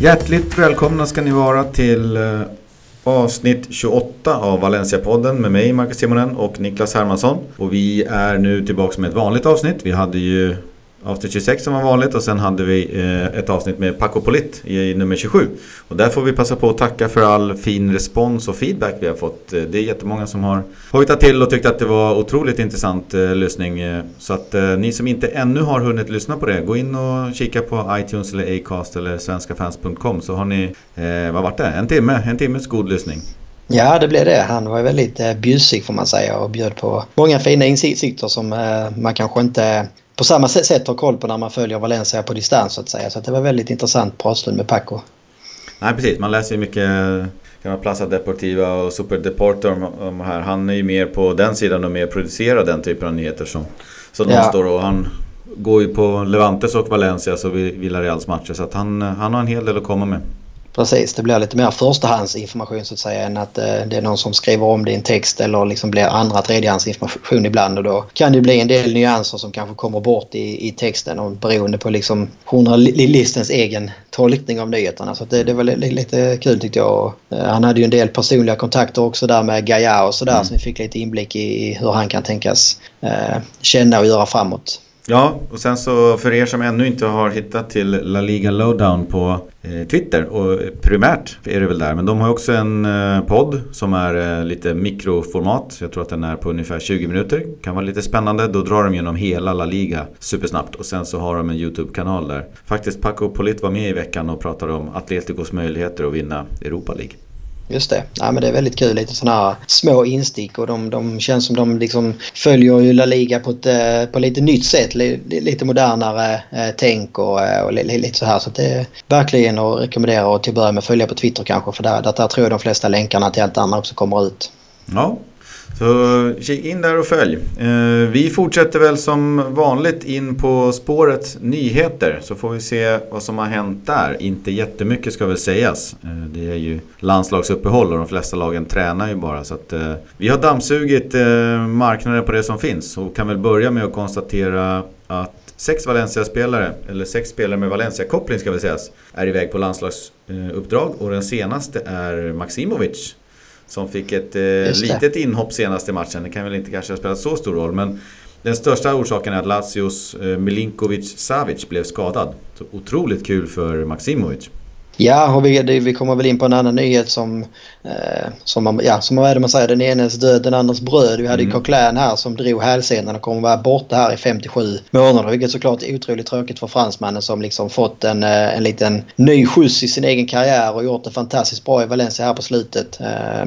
Hjärtligt välkomna ska ni vara till eh, avsnitt 28 av Valencia-podden med mig Marcus Simonen och Niklas Hermansson. Och vi är nu tillbaka med ett vanligt avsnitt. Vi hade ju avsnitt 26 som var vanligt och sen hade vi eh, ett avsnitt med Paco Polit i nummer 27. Och där får vi passa på att tacka för all fin respons och feedback vi har fått. Eh, det är jättemånga som har hojtat till och tyckt att det var otroligt intressant eh, lyssning. Så att ni som inte ännu har hunnit lyssna på det, gå in och kika på iTunes eller Acast eller svenskafans.com så har ni, vad vart det? En timme, en timmes god lyssning. Ja, det blev det. Han var väldigt bjussig får man säga och bjöd på många fina insikter som man kanske inte på samma sätt har koll på när man följer Valencia på distans så att säga. Så det var väldigt intressant pratstund med Paco. Nej precis, man läser ju mycket kan Plaza Deportiva och Super Deporter om, om här. Han är ju mer på den sidan och mer producerar den typen av nyheter som, som ja. de står och han går ju på Levantes och Valencias och Villareals matcher så att han, han har en hel del att komma med. Precis, det blir lite mer förstahandsinformation så att säga än att eh, det är någon som skriver om en text eller liksom blir andra tredjehandsinformation ibland och då kan det bli en del nyanser som kanske kommer bort i, i texten och beroende på liksom journalistens egen tolkning av nyheterna. Så det, det var lite kul tyckte jag. Eh, han hade ju en del personliga kontakter också där med Gaia och sådär mm. så vi fick lite inblick i hur han kan tänkas eh, känna och göra framåt. Ja, och sen så för er som ännu inte har hittat till La Liga Lowdown på eh, Twitter och primärt är det väl där. Men de har också en eh, podd som är eh, lite mikroformat. Jag tror att den är på ungefär 20 minuter. Kan vara lite spännande. Då drar de genom hela La Liga supersnabbt. Och sen så har de en YouTube-kanal där. Faktiskt Paco Polit var med i veckan och pratade om Atleticos möjligheter att vinna Europa League. Just det. Ja, men det är väldigt kul. Lite sådana här små instick och de, de känns som de liksom följer ju La Liga på ett eh, på lite nytt sätt. Lite modernare eh, tänk och, eh, och lite så här. Så det är verkligen att rekommendera och till att börja med följa på Twitter kanske. För där, där, där tror jag de flesta länkarna till allt annat också kommer ut. Ja, så kika in där och följ. Eh, vi fortsätter väl som vanligt in på spåret nyheter så får vi se vad som har hänt där. Inte jättemycket ska väl sägas. Eh, det är ju landslagsuppehåll och de flesta lagen tränar ju bara. Så att, eh, vi har dammsugit marknaden på det som finns och kan väl börja med att konstatera att sex Valencia-spelare, eller sex spelare med Valencia-koppling ska väl sägas, är iväg på landslagsuppdrag och den senaste är Maximovic som fick ett eh, litet inhopp senaste matchen. Det kan väl inte kanske ha spelat så stor roll. Men den största orsaken är att Lazios eh, Milinkovic Savic blev skadad. Så otroligt kul för Maximovic. Ja, och vi, vi kommer väl in på en annan nyhet som, eh, som, ja, som vad är det man säger, den enes död, den andras bröd. Vi hade mm. Coquelin här som drog hälsenan och kommer vara borta här i 57 månader. Vilket såklart är otroligt tråkigt för fransmannen som liksom fått en, eh, en liten ny skjuts i sin egen karriär och gjort det fantastiskt bra i Valencia här på slutet. Eh,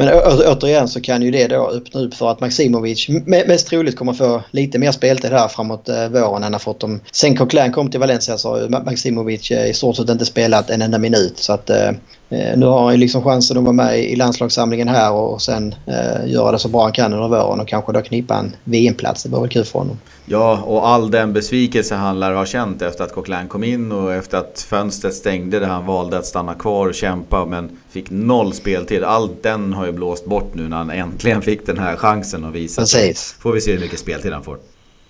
men återigen så kan ju det då öppna upp för att Maximovic mest troligt kommer få lite mer speltid här framåt eh, våren än har fått dem. Sen Coquelin kom till Valencia så har Maximovic eh, i stort sett inte spelat en enda minut. Så att eh, eh, nu har han ju liksom chansen att vara med i landslagssamlingen här och sen eh, göra det så bra han kan under våren och kanske då knipa en VM-plats. Det vore väl kul för honom. Ja, och all den besvikelse han lär ha känt efter att Coquelin kom in och efter att fönstret stängde där han valde att stanna kvar och kämpa men fick noll speltid. All den har ju blåst bort nu när han äntligen fick den här chansen att visa. Precis. Får vi se hur mycket speltid han får.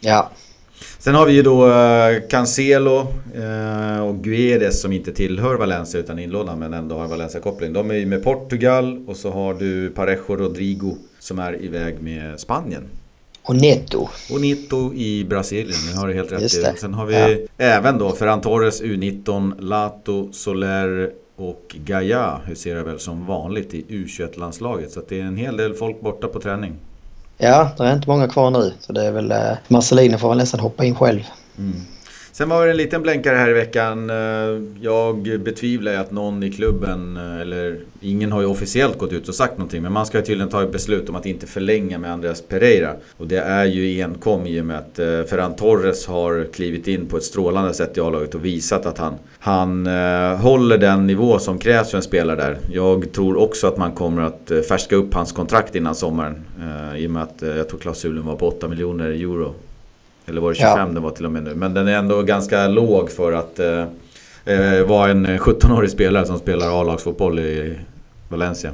Ja, Sen har vi ju då uh, Cancelo uh, och Guedes som inte tillhör Valencia utan inlånad men ändå har Valencia-koppling. De är ju med Portugal och så har du Parejo Rodrigo som är iväg med Spanien. Och Neto. Och Neto i Brasilien, det har du helt rätt i. Sen har vi ja. även då Ferran Torres U19, Lato, Soler och Gaia huserar väl som vanligt i U21-landslaget. Så det är en hel del folk borta på träning. Ja, det är inte många kvar nu. Så det är väl... Eh, Marcelino får väl nästan hoppa in själv. Mm. Sen var det en liten blänkare här i veckan. Eh, jag betvivlar att någon i klubben, eh, eller ingen har ju officiellt gått ut och sagt någonting, men man ska tydligen ta ett beslut om att inte förlänga med Andreas Pereira. Och det är ju enkom i och med att eh, Ferran Torres har klivit in på ett strålande sätt i A-laget och visat att han, han håller den nivå som krävs för en spelare där. Jag tror också att man kommer att färska upp hans kontrakt innan sommaren. I och med att jag tror klausulen var på 8 miljoner euro eller var det 25 ja. det var till och med nu. Men den är ändå ganska låg för att eh, eh vara en 17-årig spelare som spelar A-lagsfotboll i Valencia.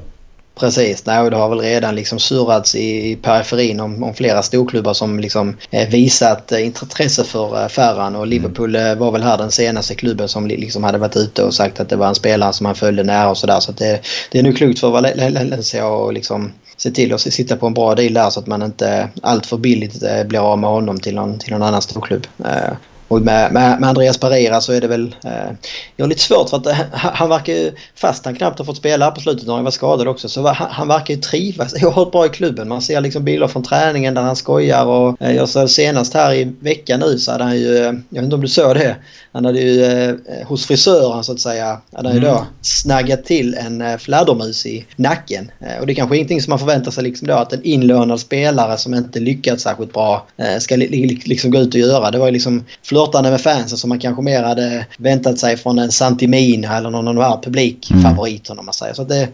Precis, nej, och det har väl redan liksom surrats i, i periferin om, om flera storklubbar som liksom eh, visat eh, intresse för eh, Ferran och Liverpool eh, var väl här den senaste klubben som liksom hade varit ute och sagt att det var en spelare som han följde nära och sådär. Så, så det, det är nu klokt för Valencia att liksom se till att sitta på en bra deal där så att man inte allt för billigt blir av med honom till någon, till någon annan storklubb. Eh, och med, med, med Andreas Pereira så är det väl... Eh, jag har lite svårt för att eh, han verkar ju, fast han knappt har fått spela på slutet när han var skadad också, så han, han verkar ju trivas oerhört bra i klubben. Man ser liksom bilder från träningen där han skojar och eh, jag såg senast här i veckan nu så hade han ju, jag vet inte om du såg det, han hade ju eh, hos frisören så att säga, hade han ju då mm. snaggat till en eh, fladdermus i nacken. Eh, och det är kanske ingenting som man förväntar sig liksom då att en inlånad spelare som inte lyckats särskilt bra eh, ska li, li, liksom gå ut och göra. Det var ju liksom flörtande med fansen som man kanske mer hade väntat sig från en Santimina eller någon av de här publikfavoriterna mm. om man säger. Så det,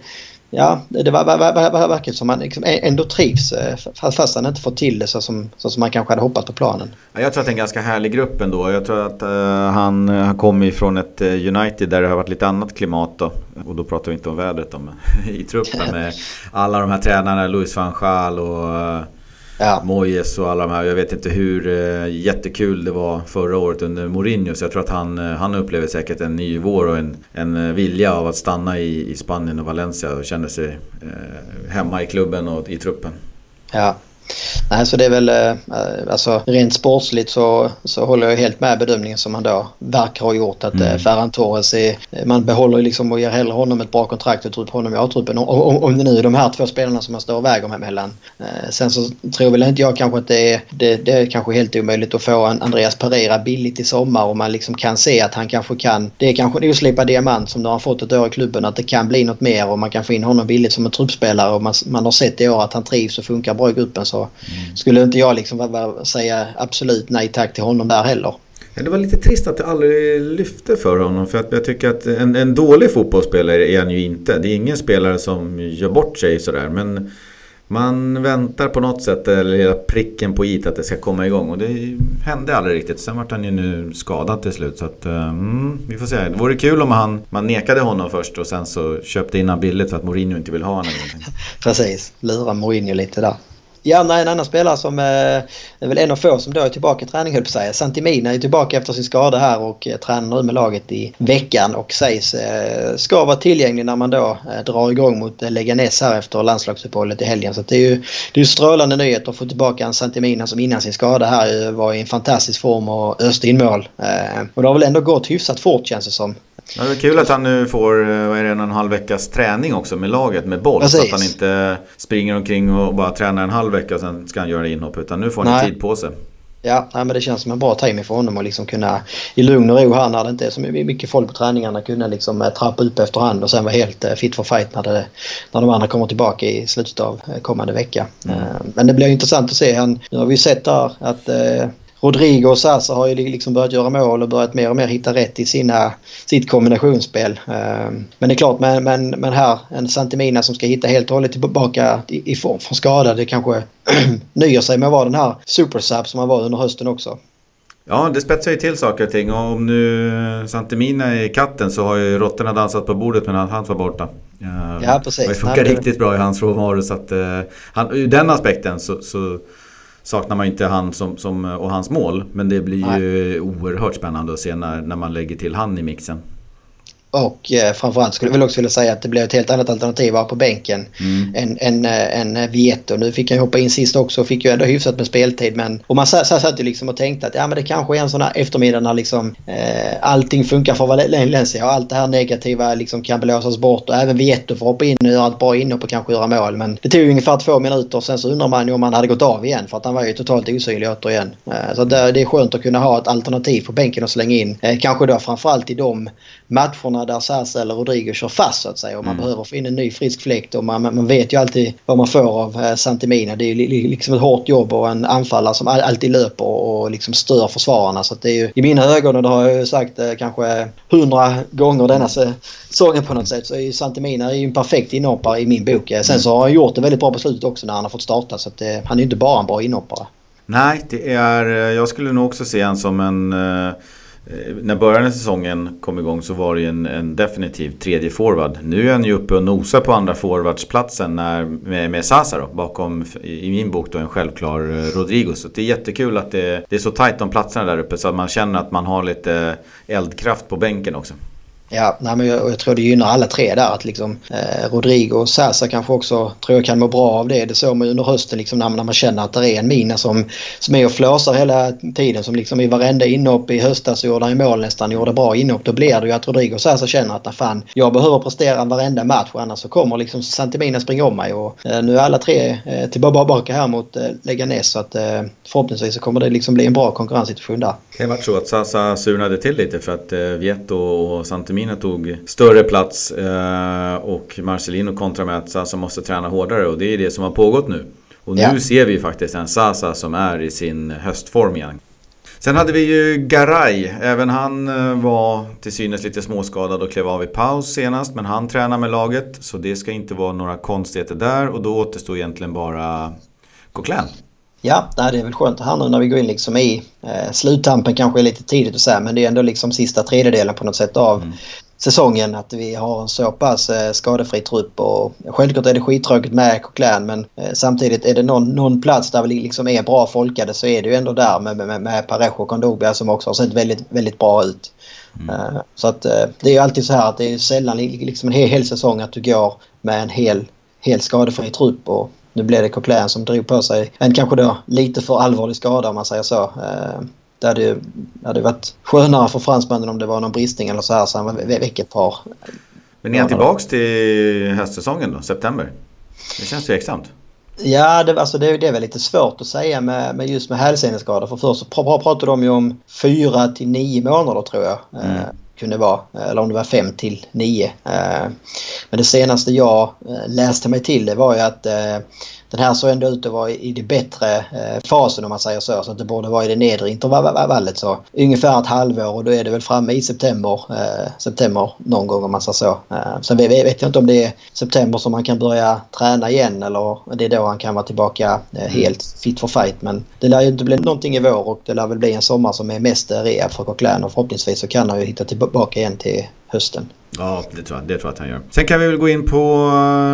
ja, det var, var, var, var, verkar som han liksom ändå trivs eh, fast han inte fått till det så som, så som man kanske hade hoppats på planen. Jag tror att det är en ganska härlig grupp ändå. Jag tror att uh, han, eh, han kommer ifrån ett United där det har varit lite annat klimat då. Och då pratar vi inte om vädret då, men i truppen med alla de här tränarna, Louis van Gaal och uh, Ja. Moyes och alla de här. Jag vet inte hur eh, jättekul det var förra året under Mourinho. Så jag tror att han, eh, han upplever säkert en ny vår och en, en eh, vilja av att stanna i, i Spanien och Valencia och känner sig eh, hemma i klubben och i truppen. Ja, Nej, så det är väl eh, alltså rent sportsligt så, så håller jag helt med bedömningen som man då verkar ha gjort att eh, mm. Ferran Torres är, man behåller liksom och ger hellre honom ett bra kontrakt och tar upp honom i A-truppen. Om, om det nu är de här två spelarna som man står och väger mellan. Eh, sen så tror väl inte jag kanske att det är, det, det är kanske helt omöjligt att få en Andreas Pereira billigt i sommar och man liksom kan se att han kanske kan, det är kanske en oslipad diamant som du har fått ett år i klubben, att det kan bli något mer och man kan få in honom billigt som en truppspelare och man, man har sett i år att han trivs och funkar bra i gruppen så Mm. skulle inte jag liksom säga absolut nej tack till honom där heller. Det var lite trist att det aldrig lyfte för honom. För att jag tycker att en, en dålig fotbollsspelare är han ju inte. Det är ingen spelare som gör bort sig sådär. Men man väntar på något sätt, eller hela pricken på it att det ska komma igång. Och det hände aldrig riktigt. Sen vart han ju nu skadad till slut. Så att, mm, vi får se. Det vore kul om han, man nekade honom först och sen så köpte in honom billigt för att Mourinho inte vill ha honom. Precis, lura Mourinho lite där. Ja, nej, en annan spelare som eh, är väl en av få som då är tillbaka i träning höll på sig. Santimina är tillbaka efter sin skada här och eh, tränar nu med laget i veckan och sägs eh, ska vara tillgänglig när man då eh, drar igång mot eh, Leganes här efter landslagsuppehållet i helgen. Så det är ju det är strålande nyheter att få tillbaka en Santimina som innan sin skada här eh, var i en fantastisk form och öste in mål. Eh, och det har väl ändå gått hyfsat fort känns det som. Ja, det är kul att han nu får eh, vad är det, en och en halv veckas träning också med laget med boll. Precis. Så att han inte springer omkring och bara tränar en halv vecka och sen ska han göra inhopp. Utan nu får han Nej. tid på sig. Ja, men det känns som en bra timing för honom att liksom kunna i lugn och ro här när det inte är så mycket folk på träningarna kunna liksom eh, trappa upp efterhand och sen vara helt eh, fit for fight när, det, när de andra kommer tillbaka i slutet av kommande vecka. Mm. Men det blir intressant att se. Han, nu har vi sett där att Rodrigo och Sasa har ju liksom börjat göra mål och börjat mer och mer hitta rätt i sina, sitt kombinationsspel. Ehm, men det är klart, men, men, men här en Santimina som ska hitta helt och hållet tillbaka i, i form från skada. Det kanske nöjer sig med att vara den här supersub som han var under hösten också. Ja, det spetsar ju till saker och ting. Och om nu Santimina är katten så har ju råttorna dansat på bordet medan han var borta. Ehm, ja, precis. Det funkar riktigt bra i hans frånvaro. Så att, uh, han, ur den aspekten så, så saknar man inte han som, som, och hans mål. Men det blir Nej. ju oerhört spännande att se när, när man lägger till han i mixen. Och eh, framförallt skulle jag väl också vilja säga att det blev ett helt annat alternativ här på bänken mm. än, än, äh, än Vieto. Nu fick han hoppa in sist också och fick ju ändå hyfsat med speltid. Men, och man satt ju liksom och tänkte att ja, men det kanske är en sån här eftermiddag när liksom, eh, allting funkar för Valencia och allt det här negativa liksom kan blåsas bort. Och även Vieto får hoppa in och göra ett bra inhopp och kanske göra mål. Men det tog ungefär två minuter och sen så undrar man ju om han hade gått av igen för att han var ju totalt osynlig återigen. Eh, så det, det är skönt att kunna ha ett alternativ på bänken och slänga in. Eh, kanske då framförallt i de matcherna där Sasa eller Rodrigo kör fast så att säga och man mm. behöver få in en ny frisk fläkt och man, man vet ju alltid vad man får av eh, Santimina. Det är ju liksom ett hårt jobb och en anfallare som alltid löper och liksom stör försvararna. Så det är ju i mina ögon, och det har jag ju sagt eh, kanske hundra gånger denna säsongen på något sätt, så är ju Santimina ju en perfekt inhoppare i min bok. Sen så har han gjort det väldigt bra på slutet också när han har fått starta så att det, han är ju inte bara en bra inhoppare. Nej, det är, jag skulle nog också se honom som en Eh, Eh, när början av säsongen kom igång så var det ju en, en definitiv tredje forward. Nu är han ju uppe och nosar på andra forwardsplatsen när, med, med Sasa då, bakom i min bok då en självklar eh, Rodrigo. Så det är jättekul att det, det är så tajt om platserna där uppe så att man känner att man har lite eh, eldkraft på bänken också. Ja, nej, men jag, jag, tror det gynnar alla tre där. Att liksom, eh, Rodrigo och Sasa kanske också tror jag kan må bra av det. Det såg man under hösten liksom, när, när man känner att det är en mina som, som är och flåsar hela tiden. Som liksom i varenda inhopp i höstas så gjorde han mål nästan. Gjorde bra inhopp. Då blir det ju att Rodrigo och Sasa känner att ah, fan, jag behöver prestera varenda match. Annars så kommer liksom Santimina springa om mig. Och, eh, nu är alla tre eh, tillbaka här mot eh, Leganes. Så att, eh, förhoppningsvis så kommer det liksom bli en bra konkurrenssituation där. Det kan ju varit så att Sasa surnade till lite för att eh, Vietto och Santimina mina tog större plats eh, och Marcelino kontra med att Sasa måste träna hårdare och det är det som har pågått nu. Och nu ja. ser vi faktiskt en Sasa som är i sin höstform igen. Sen hade vi ju Garay. Även han eh, var till synes lite småskadad och klev av i paus senast. Men han tränar med laget så det ska inte vara några konstigheter där. Och då återstår egentligen bara Coquelin. Ja, det är väl skönt här nu när vi går in liksom i eh, sluttampen kanske är lite tidigt att säga men det är ändå liksom sista tredjedelen på något sätt av mm. säsongen att vi har en så pass eh, skadefri trupp och självklart är det skittråkigt med Coquelin men eh, samtidigt är det någon, någon plats där vi liksom är bra folkade så är det ju ändå där med, med, med Parejo och Kondobia som också har sett väldigt, väldigt bra ut. Mm. Uh, så att uh, det är ju alltid så här att det är sällan liksom en hel, hel säsong att du går med en hel, helt skadefri trupp och nu blev det Coquelin som drog på sig en kanske då lite för allvarlig skada om man säger så. Eh, det hade ju det hade varit skönare för fransmännen om det var någon bristning eller så här så han väck ett par. Men är han tillbaks till höstsäsongen då, september? Det känns tveksamt. Ja, det, alltså det, det är väl lite svårt att säga med, med just med hälseneskador. För först så pratade de ju om fyra till nio månader tror jag. Mm kunde vara. Eh, eller om det var 5 till 9. Eh, Men det senaste jag eh, läste mig till det var ju att den här såg ändå ut att vara i det bättre eh, fasen om man säger så. Så att det borde vara i det nedre intervallet. Så ungefär ett halvår och då är det väl framme i september, eh, september någon gång om man säger så. Eh, sen vet, jag inte om det är september som man kan börja träna igen eller det är då han kan vara tillbaka eh, helt fit for fight. Men det lär ju inte bli någonting i vår och det lär väl bli en sommar som är mest rehab för Coquelin och förhoppningsvis så kan han ju hitta tillbaka igen till hösten. Ja, det tror, jag, det tror jag att han gör. Sen kan vi väl gå in på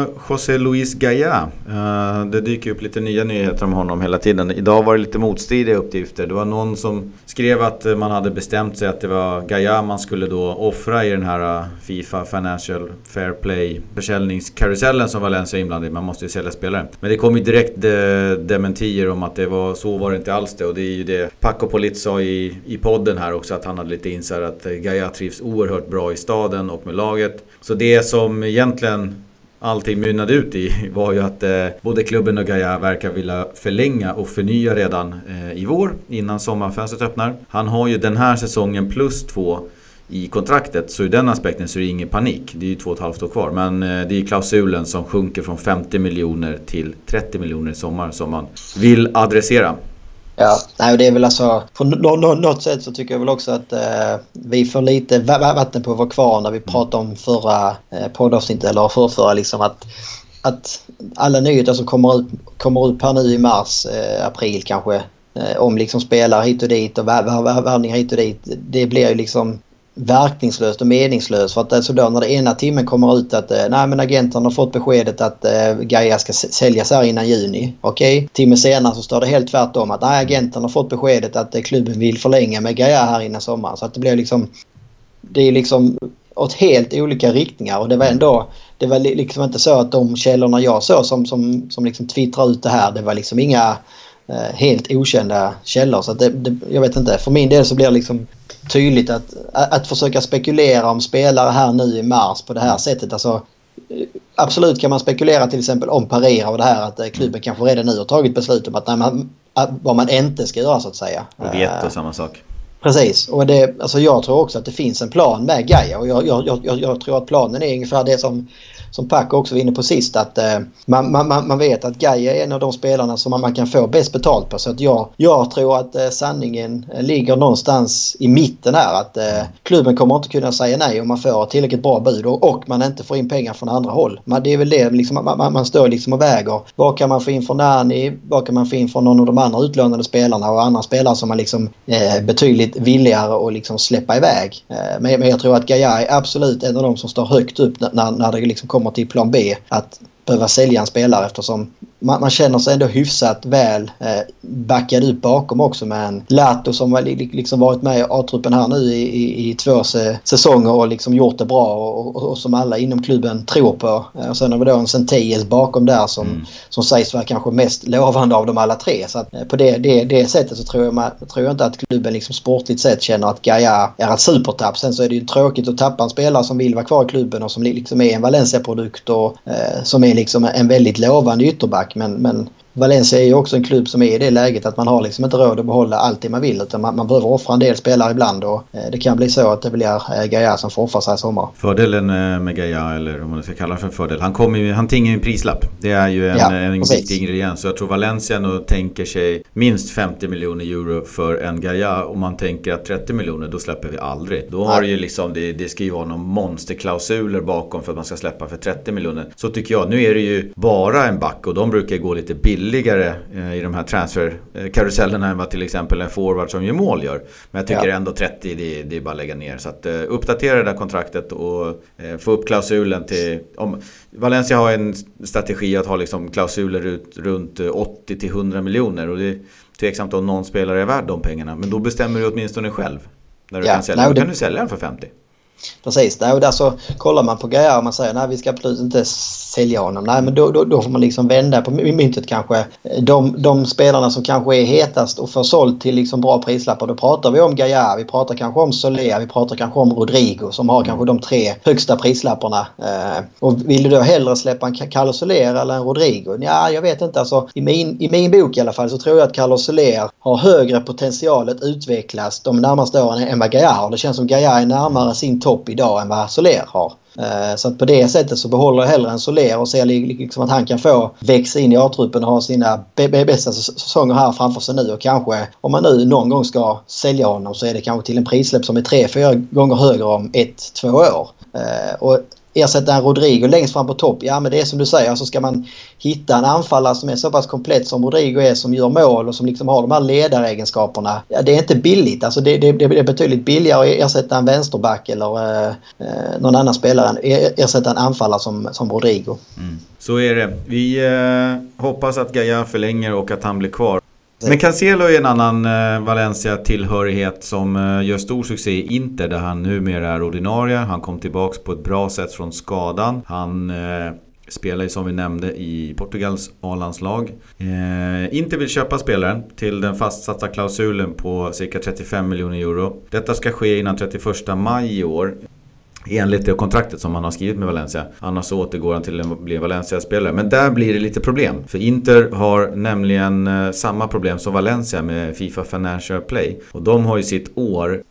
eh, José Luis Gaya. Eh, det dyker upp lite nya nyheter om honom hela tiden. Idag var det lite motstridiga uppgifter. Det var någon som skrev att eh, man hade bestämt sig att det var Gaya man skulle då offra i den här Fifa Financial Fair Play försäljningskarusellen som Valencia är inblandad i. Man måste ju sälja spelare. Men det kom ju direkt de dementier om att det var så var det inte alls det. Och det är ju det Paco Polit sa i, i podden här också att han hade lite insett att Gaya trivs oerhört bra i staden och med laget. Så det som egentligen allting mynnade ut i var ju att eh, både klubben och Gaia verkar vilja förlänga och förnya redan eh, i vår innan sommarfönstret öppnar. Han har ju den här säsongen plus två i kontraktet så ur den aspekten så är det ingen panik. Det är ju två och ett halvt år kvar. Men eh, det är klausulen som sjunker från 50 miljoner till 30 miljoner i sommar som man vill adressera. Ja, nej, det är väl alltså på något sätt så tycker jag väl också att eh, vi får lite vatten på vår kvarn när vi mm. pratade om förra eh, poddavsnittet eller förrförra liksom att att alla nyheter som kommer ut, kommer upp här nu i mars, eh, april kanske eh, om liksom spelare hit och dit och värvningar hit och dit. Det blir ju liksom verkningslöst och meningslöst. För att alltså då när det ena timmen kommer ut att eh, nej men agenten har fått beskedet att eh, Gaia ska säljas här innan juni. Okej, okay. timmen senare så står det helt tvärtom att nej agenten har fått beskedet att eh, klubben vill förlänga med Gaia här innan sommaren. Så att det blir liksom... Det är liksom åt helt olika riktningar och det var ändå... Det var liksom inte så att de källorna jag såg som, som, som liksom twittrade ut det här det var liksom inga helt okända källor. Så det, det, jag vet inte. För min del så blir det liksom tydligt att, att försöka spekulera om spelare här nu i mars på det här sättet. Alltså, absolut kan man spekulera till exempel om Parera och det här att eh, klubben kanske redan nu har tagit beslut om att, nej, man, vad man inte ska göra så att säga. Och vet och samma sak. Precis, och det, alltså jag tror också att det finns en plan med Gaia och jag, jag, jag, jag tror att planen är ungefär det som som Paco också var inne på sist att eh, man, man, man vet att Gaia är en av de spelarna som man kan få bäst betalt på. Så att jag, jag tror att eh, sanningen eh, ligger någonstans i mitten här. Att eh, klubben kommer inte kunna säga nej om man får tillräckligt bra bud och, och man inte får in pengar från andra håll. Man, det är väl det liksom, man, man står liksom och väger. Vad kan man få in från Nani? Vad kan man få in från någon av de andra utlånade spelarna och andra spelare som man liksom eh, betydligt villigare att liksom släppa iväg. Eh, men, men jag tror att Gaia är absolut en av de som står högt upp när, när det liksom kommer kommer till plan B. Att behöva sälja en spelare eftersom man, man känner sig ändå hyfsat väl eh, backad upp bakom också med en Lato som har liksom varit med i A-truppen här nu i, i, i två säsonger och liksom gjort det bra och, och, och, som alla inom klubben tror på. Eh, och sen har vi då en Senties bakom där som, mm. som sägs vara kanske mest lovande av dem alla tre. Så att, eh, på det, det, det sättet så tror jag, man, tror jag inte att klubben liksom sportligt sett känner att Gaia är ett supertapp. Sen så är det ju tråkigt att tappa en spelare som vill vara kvar i klubben och som liksom är en Valencia-produkt och eh, som är liksom en väldigt lovande ytterback. Men, men Valencia är ju också en klubb som är i det läget att man har liksom inte råd att behålla allt det man vill utan man, man behöver offra en del spelare ibland och eh, det kan bli så att det blir eh, Gaia som får offra sig i sommar. Fördelen eh, med Gaia, eller om man ska kalla det för fördel, han, kommer ju, han tingar ju en prislapp. Det är ju en, ja, en viktig ingrediens. Så jag tror Valencia nog tänker sig minst 50 miljoner euro för en Gaia. Om man tänker att 30 miljoner, då släpper vi aldrig. Då har Nej. ju liksom, det, det ska ju vara någon monsterklausuler bakom för att man ska släppa för 30 miljoner. Så tycker jag. Nu är det ju bara en back och de brukar gå lite billigt billigare eh, i de här transferkarusellerna än vad till exempel en forward som gör mål gör. Men jag tycker ja. ändå 30, det, det är bara att lägga ner. Så att uh, uppdatera det där kontraktet och uh, få upp klausulen till... Om, Valencia har en strategi att ha liksom klausuler ut, runt 80 till 100 miljoner. Och det är tveksamt om någon spelare är värd de pengarna. Men då bestämmer du åtminstone själv. När du ja, kan sälja. Nej, då kan du sälja den för 50. Precis, och där så kollar man på grejer och man säger nej vi ska absolut inte sälja honom. Nej men då, då, då får man liksom vända på myntet kanske. De, de spelarna som kanske är hetast och får sålt till liksom bra prislappar. Då pratar vi om Gaia, vi pratar kanske om Solea, vi pratar kanske om Rodrigo som har kanske de tre högsta prislapparna. Eh, och vill du då hellre släppa en Carlos Soler eller en Rodrigo? Ja, jag vet inte. Alltså, i, min, I min bok i alla fall så tror jag att Carlos Soler har högre potential att utvecklas de närmaste åren än vad Gaia har. Det känns som Gaia är närmare sin topp idag än vad Soler har. Eh, så att på det sättet så behåller jag hellre en Soler och ser liksom att han kan få växa in i A-truppen och ha sina bästa säsonger här framför sig nu. Och kanske om man nu någon gång ska sälja honom så är det kanske till en prissläpp som är tre, fyra gånger högre om ett, två år. Eh, och ersätta en Rodrigo längst fram på topp. Ja men det är som du säger, så ska man hitta en anfallare som är så pass komplett som Rodrigo är som gör mål och som liksom har de här ledaregenskaperna. Ja, det är inte billigt. Alltså det, det, det är betydligt billigare att ersätta en vänsterback eller eh, eh någon annan spelare än ersätta en anfallare som, som Rodrigo. Mm. Så är det. Vi eh, hoppas att Gaia förlänger och att han blir kvar. Men Cancelo är en annan eh, Valencia-tillhörighet som eh, gör stor succé i Inter där han numera är ordinarie. Han kom tillbaks på ett bra sätt från skadan. Han eh, spelar ju som vi nämnde i Portugals A-landslag. Eh, Inter vill köpa spelaren till den fastsatta klausulen på cirka 35 miljoner euro. Detta ska ske innan 31 maj i år enligt det kontraktet som han har skrivit med Valencia. Annars så återgår han till att bli en Valencia-spelare. Men där blir det lite problem. För Inter har nämligen eh, samma problem som Valencia med Fifa Financial Play. Och de har ju sitt år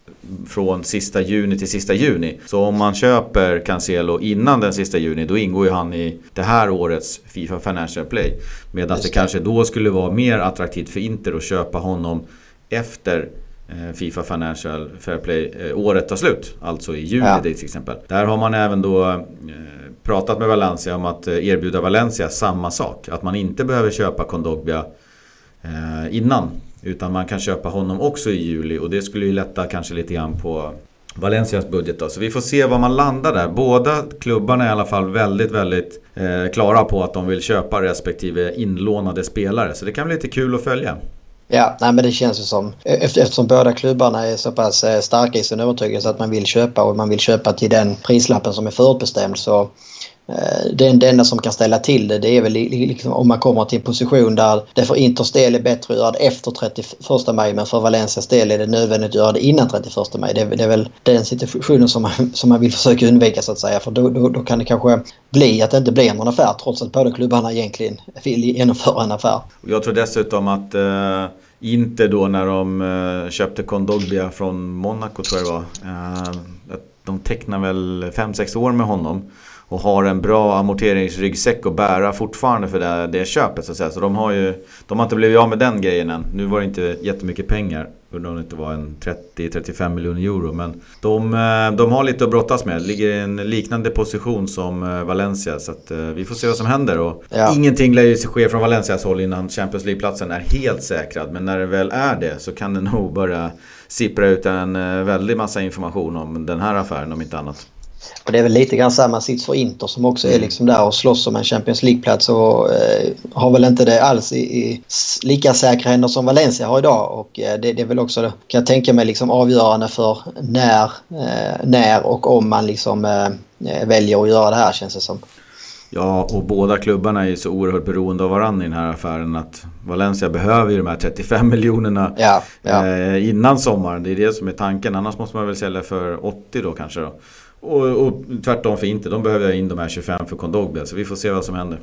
från sista juni till sista juni. Så om man köper Cancelo innan den sista juni då ingår ju han i det här årets Fifa Financial Play. Medan det. det kanske då skulle vara mer attraktivt för Inter att köpa honom efter Fifa Financial Fair Play eh, året tar slut. Alltså i juli ja. till exempel. Där har man även då eh, pratat med Valencia om att erbjuda Valencia samma sak. Att man inte behöver köpa Kondogbia innan. Utan man kan köpa honom också i juli och det skulle ju lätta kanske lite grann på Valencias budget då. Så vi får se var man landar där. Båda klubbarna är i alla fall väldigt, väldigt eh, klara på att de vill köpa respektive inlånade spelare. Så det kan bli lite kul att följa. Ja, nej, men det känns ju som e- eftersom båda klubbarna är så pass eh, starka i sin övertygelse att man vill köpa och man vill köpa till den prislappen som är förutbestämd så Eh, det, enda som kan ställa till det, det är väl liksom om man kommer till en position där det för Inters del är bättre att göra det efter 31 maj men för Valencias del är det nödvändigt att göra det innan 31 maj. Det, det är väl den situationen som man, som man vill försöka undvika så att säga för då, då, då kan det kanske bli att det inte blir någon affär trots att båda klubbarna egentligen vill genomföra en affär. Jag tror dessutom att eh, inte då när de eh, köpte Kondogbia från Monaco tror jag det var. Eh, de tecknar väl 5-6 år med honom. Och har en bra amorteringsryggsäck att bära fortfarande för det, det köpet så att säga. Så de har ju De har inte blivit av med den grejen än. Nu var det inte jättemycket pengar. undrar om det inte var en 30-35 miljoner euro. Men de, eh, de har lite att brottas med. Ligger i en liknande position som eh, Valencia. Så att, vi får se vad som händer. Och ja. Ingenting lär ju ske från Valencias håll innan Champions League-platsen är helt säkrad. Men när det väl är det så kan det nog börja sippra ut en väldig massa information om den här affären om inte annat. Och det är väl lite grann samma sits för Inter som också är mm. liksom där och slåss om en Champions League-plats och eh, har väl inte det alls i, i, lika säkra händer som Valencia har idag. Och eh, det, det, är väl också, kan jag tänka mig, liksom avgörande för när, eh, när och om man liksom eh, väljer att göra det här känns det som. Ja, och båda klubbarna är så oerhört beroende av varandra i den här affären att Valencia behöver ju de här 35 miljonerna ja, ja. Eh, innan sommaren. Det är det som är tanken. Annars måste man väl sälja för 80 då kanske. Då. Och, och tvärtom för inte. De behöver in de här 25 för Kondogbe. Så vi får se vad som händer.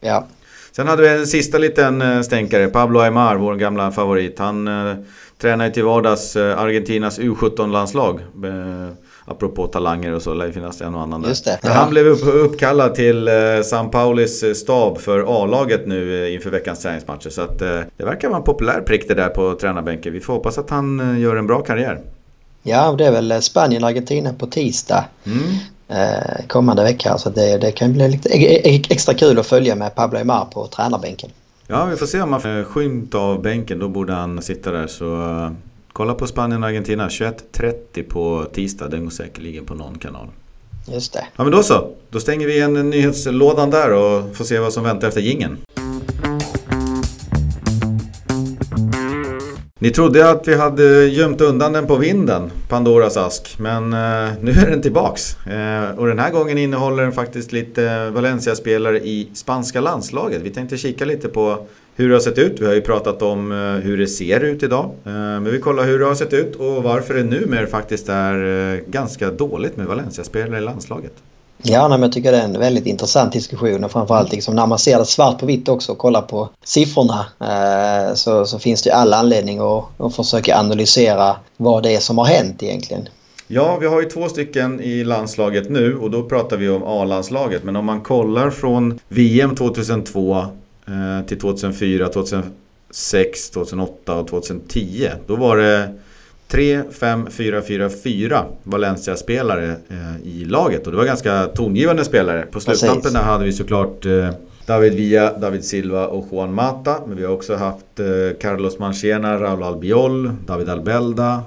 Ja. Sen hade vi en sista liten eh, stänkare. Pablo Aymar, vår gamla favorit. Han eh, tränar ju till vardags eh, Argentinas U17-landslag. Eh, apropå talanger och så lär det finnas en och annan där. Just det. Ja. Han blev upp, uppkallad till eh, San Paulis eh, stab för A-laget nu eh, inför veckans träningsmatcher. Så att, det verkar vara en populär prick det där på tränarbänken. Vi får hoppas att han gör en bra karriär. Ja, det är väl Spanien och Argentina på tisdag mm. eh, kommande vecka. Så det, det kan bli lite e-, e-, extra kul att följa med Pablo Aymar på tränarbänken. Ja, vi får se om man får skymt av bänken. Då borde han sitta där. Så uh, kolla på Spanien och Argentina. 21.30 på tisdag. Den går säkerligen på någon kanal. Just det. Ja, men då så. Då stänger vi en nyhetslådan där och får se vad som väntar efter gingen. Ni trodde att vi hade gömt undan den på vinden, Pandoras ask. Men eh, nu är den tillbaks. Eh, och den här gången innehåller den faktiskt lite Valencia-spelare i spanska landslaget. Vi tänkte kika lite på hur det har sett ut. Vi har ju pratat om eh, hur det ser ut idag. Eh, men vi kollar hur det har sett ut och varför det numera faktiskt är eh, ganska dåligt med Valencia-spelare i landslaget. Ja, men jag tycker det är en väldigt intressant diskussion och framförallt liksom när man ser det svart på vitt också och kollar på siffrorna eh, så, så, finns det all anledning att, att försöka analysera vad det är som har hänt egentligen. Ja, vi har ju två stycken i landslaget nu och då pratar vi om A-landslaget. Men om man kollar från VM 2002 eh, till 2004, 2006, 2008 och 2010. Då var det 3, 5, 4, 4, 4 Valencia-spelare eh, i laget. Och det var ganska tongivande spelare. På sluttampen hade vi såklart eh, David Villa, David Silva och Juan Mata. Men vi har också haft eh, Carlos Manchena, Raúl Albiol, David Albelda.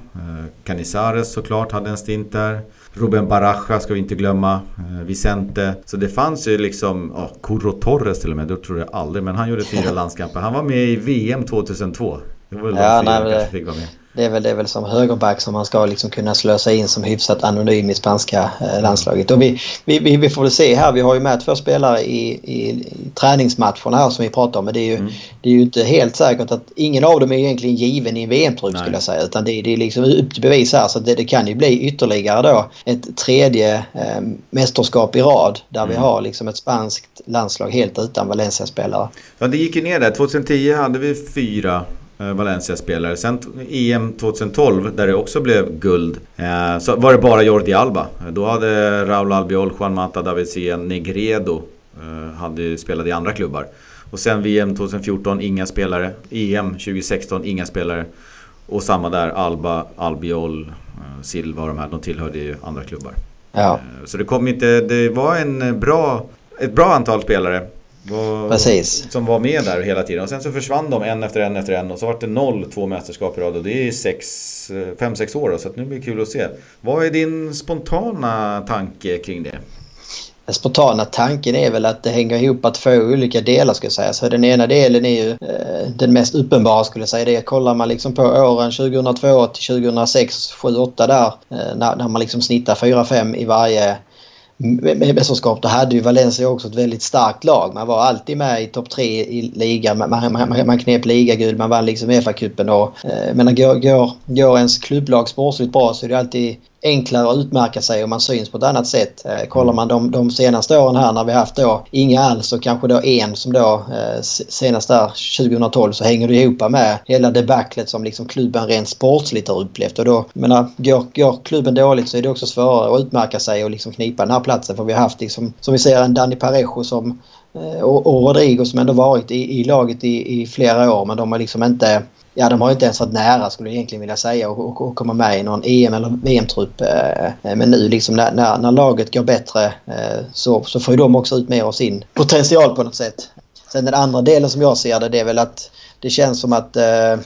Canizares såklart hade en stint där. Ruben Baraja ska vi inte glömma. Vicente. Så det fanns ju liksom, ja, oh, Curro Torres till och med, det tror jag aldrig. Men han gjorde fyra landskamper. Han var med i VM 2002. Det var väl ja, de fyra han kanske fick vara med. Det är väl, det är väl som högerback som man ska liksom kunna slösa in som hyfsat anonym i spanska eh, landslaget. Och vi, vi, vi, får väl se här, vi har ju med två spelare i, i, träningsmatcherna här som vi pratar om. Men det är, ju, mm. det är ju inte helt säkert att ingen av dem är egentligen given i en VM-trupp skulle jag säga. Utan det, det är liksom upp till bevis här. Så det, det kan ju bli ytterligare då ett tredje eh, mästerskap i rad. Där mm. vi har liksom ett spanskt landslag helt utan Valencia-spelare. Ja, det gick ju ner där. 2010 hade vi fyra Valencia-spelare. Sen EM 2012 där det också blev guld eh, så var det bara Jordi Alba. Då hade Raúl Albiol, Juan Mata, David Sien, Negredo eh, hade spelat i andra klubbar. Och sen VM 2014 inga spelare. EM 2016 inga spelare. Och samma där Alba, Albiol, Silva och de här. De tillhörde ju andra klubbar. Ja. Så det kom inte... Det var en bra, ett bra antal spelare. Var, Precis. Som var med där hela tiden. Och sen så försvann de en efter en efter en. Och så var det noll två mästerskap i rad. Och det är sex, fem, sex år. Då, så nu blir det kul att se. Vad är din spontana tanke kring det? Den spontana tanken är väl att det hänger ihop på två olika delar ska jag säga. Så den ena delen är ju eh, den mest uppenbara skulle jag säga. Det kollar man liksom på åren 2002 till 2006, 7, 8 där. Eh, när, när man liksom snittar 4-5 i varje mästerskap då hade ju Valencia också ett väldigt starkt lag. Man var alltid med i topp tre i ligan. Man, man, man, man knep ligaguld, man vann liksom Uefa-cupen. Eh, men går, går, går ens klubblag sportsligt bra så är det alltid enklare att utmärka sig och man syns på ett annat sätt. Eh, kollar man de, de senaste åren här när vi haft då inga alls och kanske då en som då eh, senast där 2012 så hänger det ihop med hela debaclet som liksom klubben rent sportsligt har upplevt. Och då, menar, går, går klubben dåligt så är det också svårare att utmärka sig och liksom knipa den här platsen för vi har haft liksom, som vi ser en Danny Parejo som eh, och, och Rodrigo som ändå varit i, i laget i, i flera år men de har liksom inte ja, de har ju inte ens varit nära skulle jag egentligen vilja säga och, och, komma med i någon EM eller VM-trupp. Eh, eh, men nu liksom när, när, när, laget går bättre eh, så, så får ju de också ut mer av sin potential på något sätt. Sen den andra delen som jag ser det, det är väl att det känns som att eh,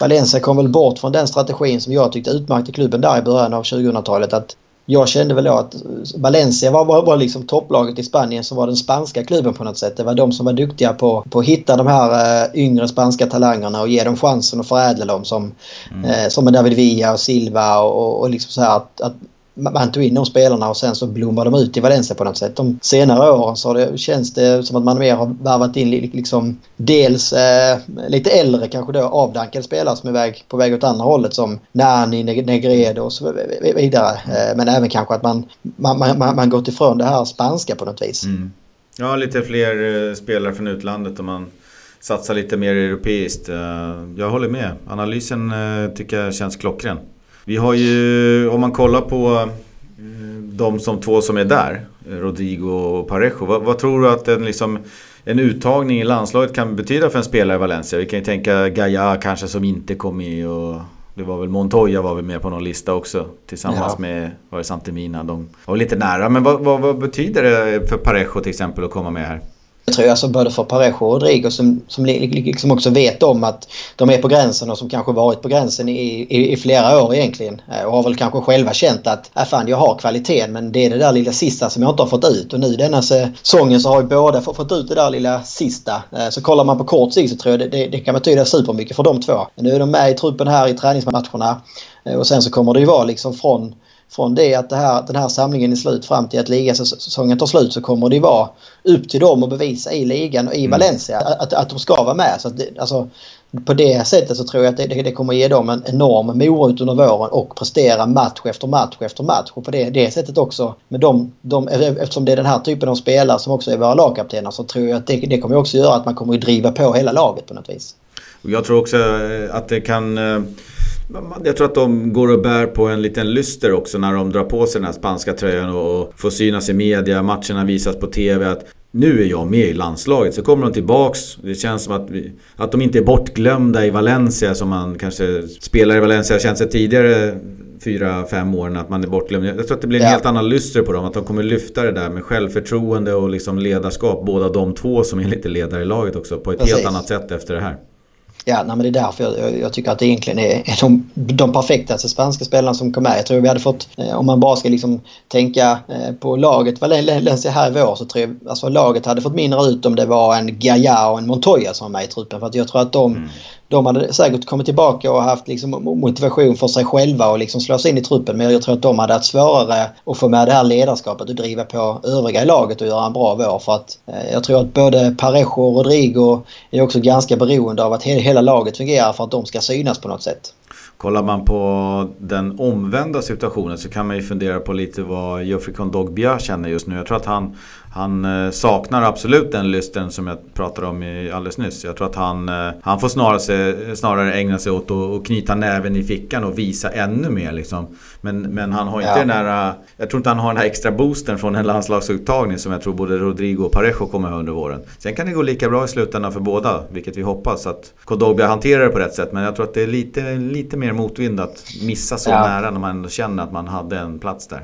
Valencia kom väl bort från den strategin som jag tyckte utmärkte klubben där i början av 2000-talet. Att jag kände väl då att Valencia var, var, var liksom topplaget i Spanien som var den spanska klubben på något sätt. Det var de som var duktiga på, på att hitta de här uh, yngre spanska talangerna och ge dem chansen att förädla dem som, mm. uh, som David Villa och Silva och, och, och liksom så här att, att man tog in de spelarna och sen så blommar de ut i Valencia på något sätt. De senare åren så det, känns det som att man mer har värvat in liksom dels eh, lite äldre kanske då avdankade spelare som är väg, på väg åt andra hållet som Nani, Negredo och så vidare. Eh, men även kanske att man, man, man, man gått ifrån det här spanska på något vis. Mm. Ja, lite fler eh, spelare från utlandet och man satsar lite mer europeiskt. Eh, jag håller med. Analysen eh, tycker jag känns klockren. Vi har ju, om man kollar på eh, de som två som är där, Rodrigo och Parejo. Vad, vad tror du att en, liksom, en uttagning i landslaget kan betyda för en spelare i Valencia? Vi kan ju tänka Gaia kanske som inte kom med och det var väl Montoya var väl med på någon lista också tillsammans ja. med var det Santemina. De var lite nära. Men vad, vad, vad betyder det för Parejo till exempel att komma med här? Jag tror alltså både för Parejo och Rodrigo som, som liksom också vet om att de är på gränsen och som kanske varit på gränsen i, i, i flera år egentligen. Eh, och har väl kanske själva känt att äh fan, jag har kvaliteten men det är det där lilla sista som jag inte har fått ut. Och nu denna säsongen så har ju båda fått ut det där lilla sista. Eh, så kollar man på kort sikt så tror jag det, det, det kan betyda supermycket för de två. Nu är de med i truppen här i träningsmatcherna. Eh, och sen så kommer det ju vara liksom från från det att det här, den här samlingen är slut fram till att ligasäsongen tar slut så kommer det vara upp till dem att bevisa i ligan och i mm. Valencia att, att de ska vara med. Så det, alltså, på det sättet så tror jag att det, det, kommer ge dem en enorm morot under våren och prestera match efter match efter match. Och på det, det sättet också, med dem, de, eftersom det är den här typen av spelare som också är våra lagkaptener så tror jag att det, det kommer också göra att man kommer att driva på hela laget på något vis. Jag tror också att det kan eh, jag tror att de går och bär på en liten lyster också när de drar på sig den här spanska tröjan och får synas i media, matcherna visas på TV. Att nu är jag med i landslaget. Så kommer de tillbaks. Det känns som att, vi, att de inte är bortglömda i Valencia som man kanske spelar i Valencia har känt sig tidigare fyra, fem åren att man är bortglömd. Jag tror att det blir en ja. helt annan lyster på dem. Att de kommer lyfta det där med självförtroende och liksom ledarskap. Båda de två som är lite ledare i laget också. På ett Precis. helt annat sätt efter det här. Ja, nej, men det är därför jag, jag, tycker att det egentligen är, är de, de perfektaste spanska spelarna som kom med. Jag tror vi hade fått, eh, om man bara ska liksom tänka eh, på laget Valencia här i vår så tror jag alltså laget hade fått mindre ut om det var en Gaia och en Montoya som var med i truppen. För att jag tror att de, mm de hade säkert kommit tillbaka och haft liksom motivation för sig själva och liksom slå sig in i truppen. Men jag tror att de hade haft svårare att få med det här ledarskapet och driva på övriga i laget och göra en bra vår. För att eh, jag tror att både Parejo och Rodrigo är också ganska beroende av att hela laget fungerar för att de ska synas på något sätt. Kollar man på den omvända situationen så kan man ju fundera på lite vad Geoffrey Kondogbia känner just nu. Jag tror att han han eh, saknar absolut den lysten som jag pratade om alldeles nyss. Jag tror att han, eh, han får snarare, snarare ägna sig åt att knyta näven i fickan och visa ännu mer. Liksom. Men, men han har inte ja. den här... Jag tror inte han har den här extra boosten från en landslagsuttagning som jag tror både Rodrigo och Parejo kommer ha under våren. Sen kan det gå lika bra i slutändan för båda, vilket vi hoppas att Kodobia hanterar det på rätt sätt. Men jag tror att det är lite, lite mer motvind att missa så ja. nära när man ändå känner att man hade en plats där.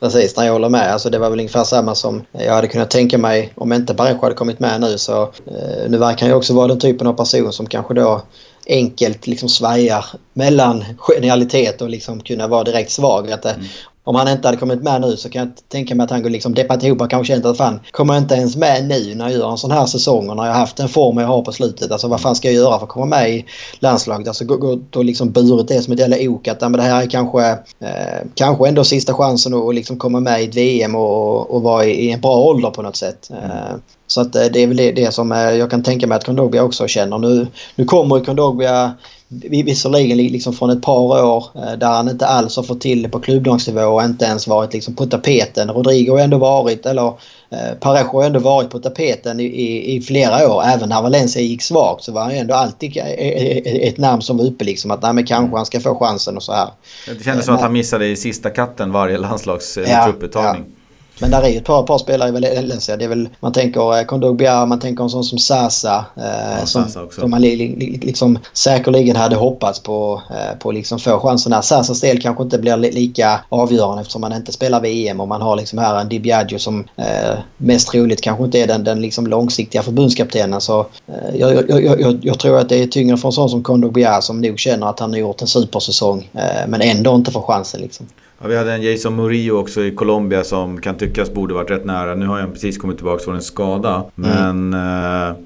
Precis, när jag håller med. Alltså det var väl ungefär samma som jag hade kunnat tänka mig om inte Barejo hade kommit med nu. Så, eh, nu verkar han ju också vara den typen av person som kanske då enkelt liksom svajar mellan genialitet och liksom kunna vara direkt svag. Att det, mm om han inte hade kommit med nu så kan jag tänka mig att han liksom deppat ihop och kanske känt att fan, kommer jag inte ens med nu när jag gör en sån här säsong och när jag haft den form jag har på slutet. Alltså vad fan ska jag göra för att komma med i landslaget? Alltså gått och liksom burit det som ett jävla ok att men det här är kanske, eh, kanske ändå sista chansen att liksom komma med i ett VM och, och vara i, i en bra ålder på något sätt. Eh, så att eh, det är väl det, det som eh, jag kan tänka mig att Kondogbia också känner. Nu, nu kommer Kondogbia visserligen liksom från ett par år eh, där han inte alls har fått till det på klubblagsnivå och inte ens varit liksom på tapeten. Rodrigo har ändå varit, eller eh, Parejo har ändå varit på tapeten i, i, i, flera år. Även när Valencia gick svagt så var han ändå alltid ett namn som var uppe liksom att nej, men kanske han ska få chansen och så här. Det kändes som att han missade i sista katten varje landslagstrupputtagning. Ja, ja. Men där är ju ett par, par spelare i Valencia. Det är väl, man tänker Kondogbia, man tänker en sån som Sasa. Eh, ja, som, Sasa som man li, li, liksom säkerligen hade hoppats på, eh, på liksom få chansen där. Sasas del kanske inte blir lika avgörande eftersom man inte spelar VM och man har liksom här en Di Biagio som eh, mest troligt kanske inte är den, den liksom långsiktiga förbundskaptenen. Så eh, jag, jag, jag, jag, tror att det är tyngre för en sån som Kondogbia som nog känner att han har gjort en supersäsong eh, men ändå inte får chansen liksom. Ja, vi hade en Jason Murillo också i Colombia som kan tyckas borde varit rätt nära. Nu har han precis kommit tillbaka från en skada. Men mm. eh,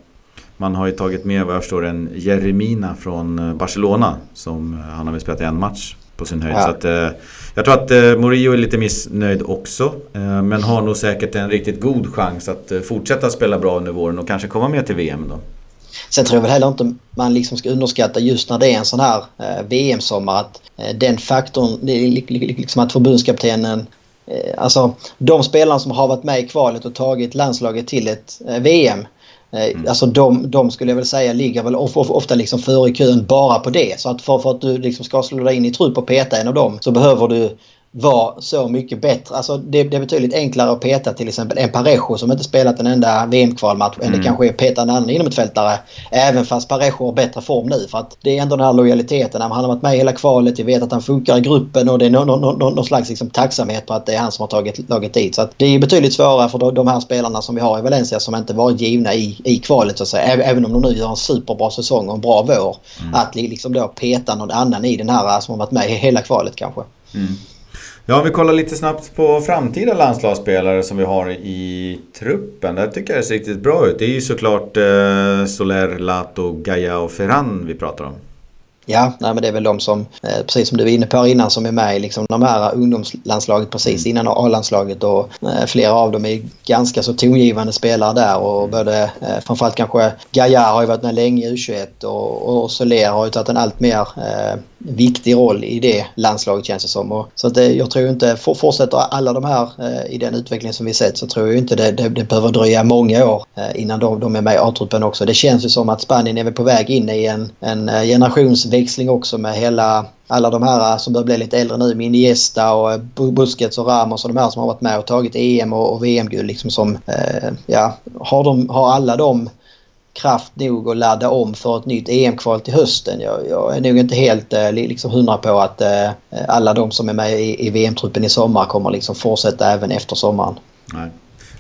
man har ju tagit med vad jag förstår en Jeremina från eh, Barcelona. Som eh, han har väl spelat en match på sin höjd. Ja. Så att, eh, jag tror att eh, Murillo är lite missnöjd också. Eh, men har nog säkert en riktigt god chans att fortsätta spela bra under våren och kanske komma med till VM då. Sen tror jag väl heller inte man liksom ska underskatta just när det är en sån här eh, VM-sommar att eh, den faktorn, det är liksom att förbundskaptenen eh, Alltså de spelarna som har varit med i kvalet och tagit landslaget till ett VM Mm. Alltså de, de skulle jag väl säga ligger väl ofta liksom före kön bara på det. Så att för, för att du liksom ska slå dig in i trupp och peta en av dem så behöver du var så mycket bättre. Alltså det, det är betydligt enklare att peta till exempel en Parejo som inte spelat en enda VM-kvalmatch mm. än det mm. kanske är att peta en annan inomhutfältare. Även fast Parejo har bättre form nu. För att det är ändå den här lojaliteten. Han har varit med hela kvalet. Vi vet att han funkar i gruppen och det är någon, någon, någon, någon slags liksom tacksamhet på att det är han som har tagit laget dit. Så att det är betydligt svårare för de här spelarna som vi har i Valencia som inte varit givna i, i kvalet så att säga. Även om de nu gör en superbra säsong och en bra vår. Mm. Att liksom då peta någon annan i den här som har varit med i hela kvalet kanske. Mm. Ja, om vi kollar lite snabbt på framtida landslagsspelare som vi har i truppen. Där tycker jag det ser riktigt bra ut. Det är ju såklart eh, Soler, Lato, Gaia och Ferran vi pratar om. Ja, nej, men det är väl de som, eh, precis som du var inne på innan, som är med i liksom, de här ungdomslandslaget precis innan A-landslaget. Och, eh, flera av dem är ganska så tongivande spelare där. Och både, eh, framförallt kanske Gaia har ju varit med länge i U21 och, och Soler har ju tagit en allt mer eh, viktig roll i det landslaget känns det som. Och, så att det, jag tror inte, for, fortsätter alla de här eh, i den utveckling som vi sett så tror jag inte det, det, det behöver dröja många år eh, innan de, de är med i A-truppen också. Det känns ju som att Spanien är väl på väg in i en, en eh, generationsväxling också med hela alla de här eh, som börjar bli lite äldre nu, med Iniesta och eh, Busquets och Ramos och de här som har varit med och tagit EM och, och VM-guld. Liksom som, eh, ja, har, de, har alla de kraft nog att ladda om för ett nytt EM-kval till hösten. Jag, jag, är nog inte helt eh, liksom hundra på att eh, alla de som är med i, i VM-truppen i sommar kommer liksom fortsätta även efter sommaren. Nej.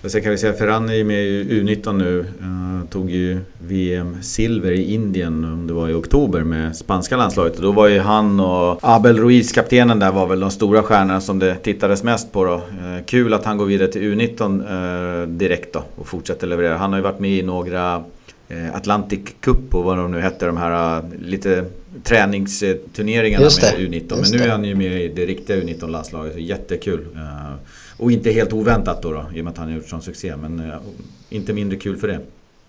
Och sen kan vi säga Ferran är ju med i U19 nu. Uh, tog ju VM-silver i Indien om det var i oktober med spanska landslaget. Och då var ju han och Abel Ruiz, kaptenen där, var väl de stora stjärnorna som det tittades mest på då. Uh, kul att han går vidare till U19 uh, eh, direkt då och fortsätter leverera. Han har ju varit med i några Atlantic Cup och vad de nu hette, de här lite träningsturneringarna med U19. Men nu är han ju med i det riktiga U19-landslaget, jättekul. Och inte helt oväntat då, då i och med att han har gjort sån succé. Men inte mindre kul för det.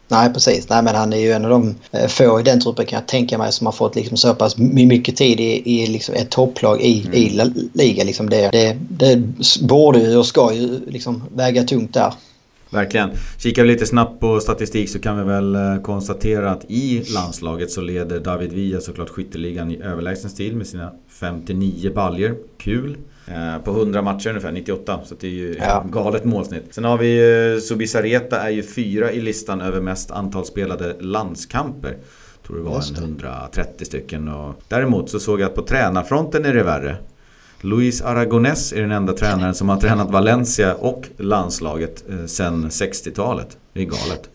Nej precis, Nej, men han är ju en av de eh, få i den truppen kan jag tänka mig som har fått liksom så pass mycket tid i, i liksom ett topplag i, mm. i ligan. Liksom det, det, det borde ju och ska ju liksom väga tungt där. Verkligen. Kikar vi lite snabbt på statistik så kan vi väl eh, konstatera att i landslaget så leder David Villa såklart skytteligan i överlägsen stil med sina 59 baljer. Kul. Eh, på 100 matcher ungefär, 98. Så det är ju ja. galet målsnitt. Sen har vi ju Subisareta är ju fyra i listan över mest antal spelade landskamper. Jag tror det var en 130 stycken. Och däremot så såg jag att på tränarfronten är det värre. Luis Aragones är den enda tränaren som har tränat Valencia och landslaget eh, sedan 60-talet. Det är galet.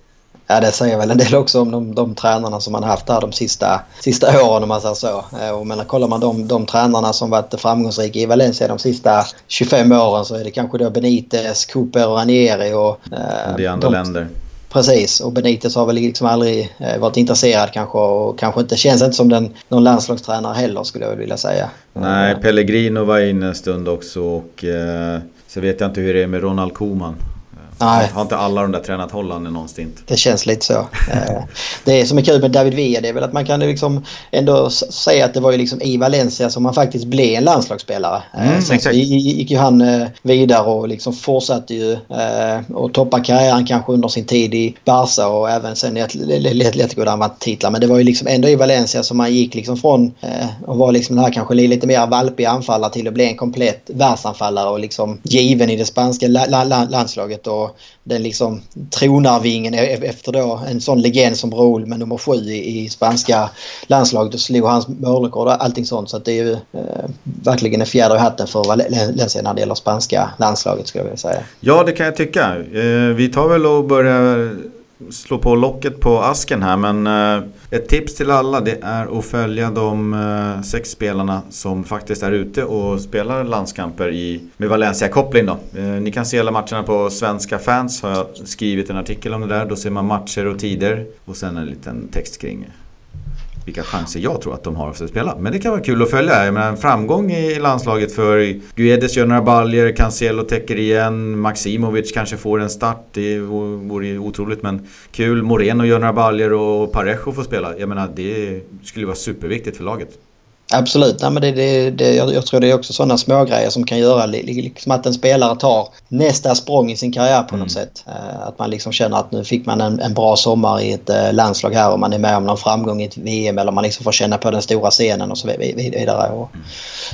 Ja, det säger väl en del också om de, de tränarna som man haft där de sista, sista åren om man säger så. Eh, och men kollar man de, de tränarna som varit framgångsrika i Valencia de sista 25 åren så är det kanske då Benitez, Cooper och Ranieri och... Eh, det är andra de, länder. Precis och Benitez har väl liksom aldrig eh, varit intresserad kanske och kanske inte känns inte som den, någon landslagstränare heller skulle jag vilja säga. Nej, Pellegrino var inne en stund också och eh, så vet jag inte hur det är med Ronald Koeman. Nej. Har inte alla de där tränat Holland i någon stint? Det känns lite så. Eh, det som är kul med David Villa det är väl att man kan liksom ändå säga att det var ju liksom i Valencia som han faktiskt blev en landslagsspelare. Eh, mm, Sen gick ju han eh, vidare och liksom fortsatte ju och toppade karriären kanske under sin tid i Barca och även sen i Atletico där han vann titlar. Men det var ju liksom ändå i Valencia som han gick liksom från att vara liksom den här kanske lite mer valpiga anfallare till att bli en komplett världsanfallare och liksom given i det spanska landslaget. Och den liksom tronarvingen e- e- efter då en sån legend som Raúl med nummer sju i, i spanska landslaget och slog hans målrekord och allting sånt. Så att det är ju eh, verkligen en fjäder i hatten för Valencia när det gäller spanska landslaget skulle jag vilja säga. Ja det kan jag tycka. Eh, vi tar väl och börjar slå på locket på asken här men eh, ett tips till alla det är att följa de eh, sex spelarna som faktiskt är ute och spelar landskamper i, med Valencia-koppling då. Eh, ni kan se alla matcherna på Svenska fans har jag skrivit en artikel om det där. Då ser man matcher och tider och sen en liten text kring vilka chanser jag tror att de har för att spela. Men det kan vara kul att följa. Jag menar, en framgång i landslaget för Guedes gör några baljer, Cancelo täcker igen, Maximovic kanske får en start. Det vore otroligt men kul. Moreno gör några baljer och Parejo får spela. Jag menar, det skulle vara superviktigt för laget. Absolut, Nej, men det, det, det, jag, jag, tror det är också sådana smågrejer som kan göra liksom att en spelare tar nästa språng i sin karriär på mm. något sätt. Uh, att man liksom känner att nu fick man en, en bra sommar i ett uh, landslag här och man är med om någon framgång i ett VM eller man liksom får känna på den stora scenen och så vidare. Och, mm.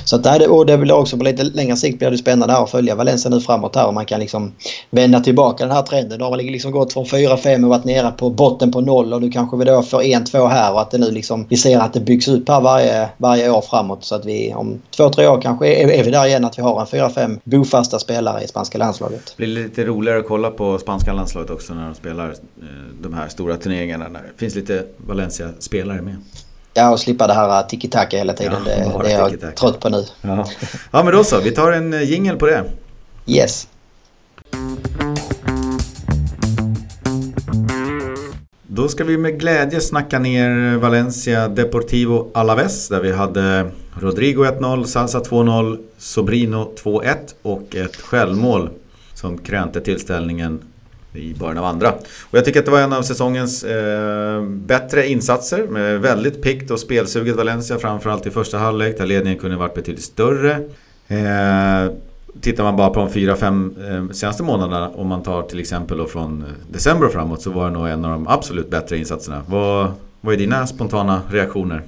Så att det, och det blir också på lite längre sikt blir det spännande att följa Valencia nu framåt här och man kan liksom vända tillbaka den här trenden. Då har man liksom gått från 4-5 och varit nere på botten på noll och nu kanske vi då får 1-2 här och att det nu liksom, vi ser att det byggs ut här varje, varje år framåt så att vi om två, tre år kanske är, är vi där igen att vi har en fyra, fem bofasta spelare i spanska landslaget. Det blir lite roligare att kolla på spanska landslaget också när de spelar eh, de här stora turneringarna. Det finns lite Valencia-spelare med. Ja, och slippa det här tiki-taka hela tiden. Ja, det, det är jag trött på nu. Ja. ja, men då så. Vi tar en eh, jingel på det. Yes. Då ska vi med glädje snacka ner Valencia Deportivo Alaves där vi hade Rodrigo 1-0, Salsa 2-0, Sobrino 2-1 och ett självmål som krönte tillställningen i början av andra. Och jag tycker att det var en av säsongens eh, bättre insatser med väldigt pikt och spelsuget Valencia framförallt i första halvlek där ledningen kunde varit betydligt större. Eh, tittar man bara på de fyra, fem eh, senaste månaderna om man tar till exempel då från eh, december och framåt så var det nog en av de absolut bättre insatserna. Vad, vad är dina spontana reaktioner?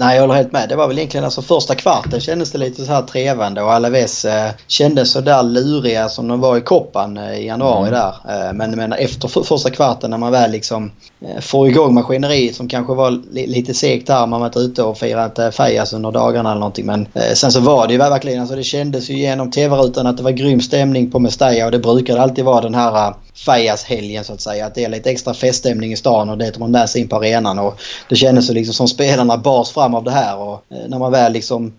Nej, jag håller helt med. Det var väl egentligen alltså första kvarten kändes det lite så här trevande och Alaves eh, kändes så där luriga som de var i koppan eh, i januari mm. där. Eh, men, men efter för, första kvarten när man väl liksom eh, får igång maskineriet som kanske var li, lite segt där. Man varit ute och firat eh, Fejas under dagarna eller någonting. Men eh, sen så var det ju verkligen, alltså det kändes ju genom tv-rutan att det var grym stämning på Mestalla och det brukade alltid vara den här Fajas-helgen så att säga. Att det är lite extra feststämning i stan och det tar man med sig in på arenan. Och det kändes liksom som spelarna bars fram av det här. Och eh, när man väl liksom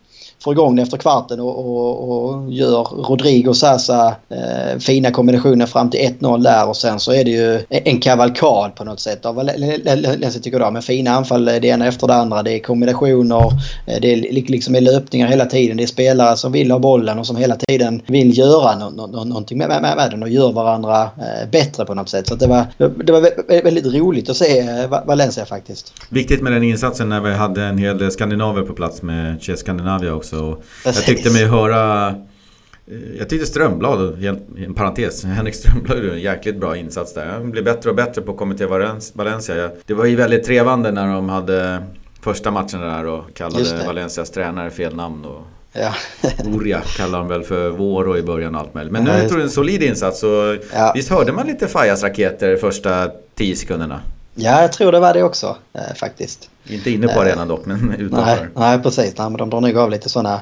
får igång det efter kvarten och, och, och gör Rodrigo Sasa eh, fina kombinationer fram till 1-0 där och sen så är det ju en kavalkad på något sätt av Valencia tycker jag. Med fina anfall det ena efter det andra. Det är kombinationer, eh, det är liksom är löpningar hela tiden. Det är spelare som vill ha bollen och som hela tiden vill göra no no no någonting med, med, med den och gör varandra eh, bättre på något sätt. Så det var, det var väldigt roligt att se eh, Valencia faktiskt. Viktigt med den insatsen när vi hade en hel del skandinaver på plats med Che Scandinavia också också. jag tyckte mig höra eh, jag tyckte Strömblad, en parentes, Henrik Strömblad gjorde en jäkligt bra insats där. Han blev bättre och bättre på att kommentera Valencia. Det var ju väldigt trevande när de hade första matchen där och kallade Valencias tränare fel namn. Och Ja. Oria kallar de väl för vår och i början och allt möjligt. Men nu tror jag en solid insats. Och ja. Visst hörde man lite Fajas raketer första 10 sekunderna? Ja, jag tror det var det också eh, faktiskt. Inte inne på arenan dock, men utanför. Nej, nej precis. Nej, men de drar nog av lite sådana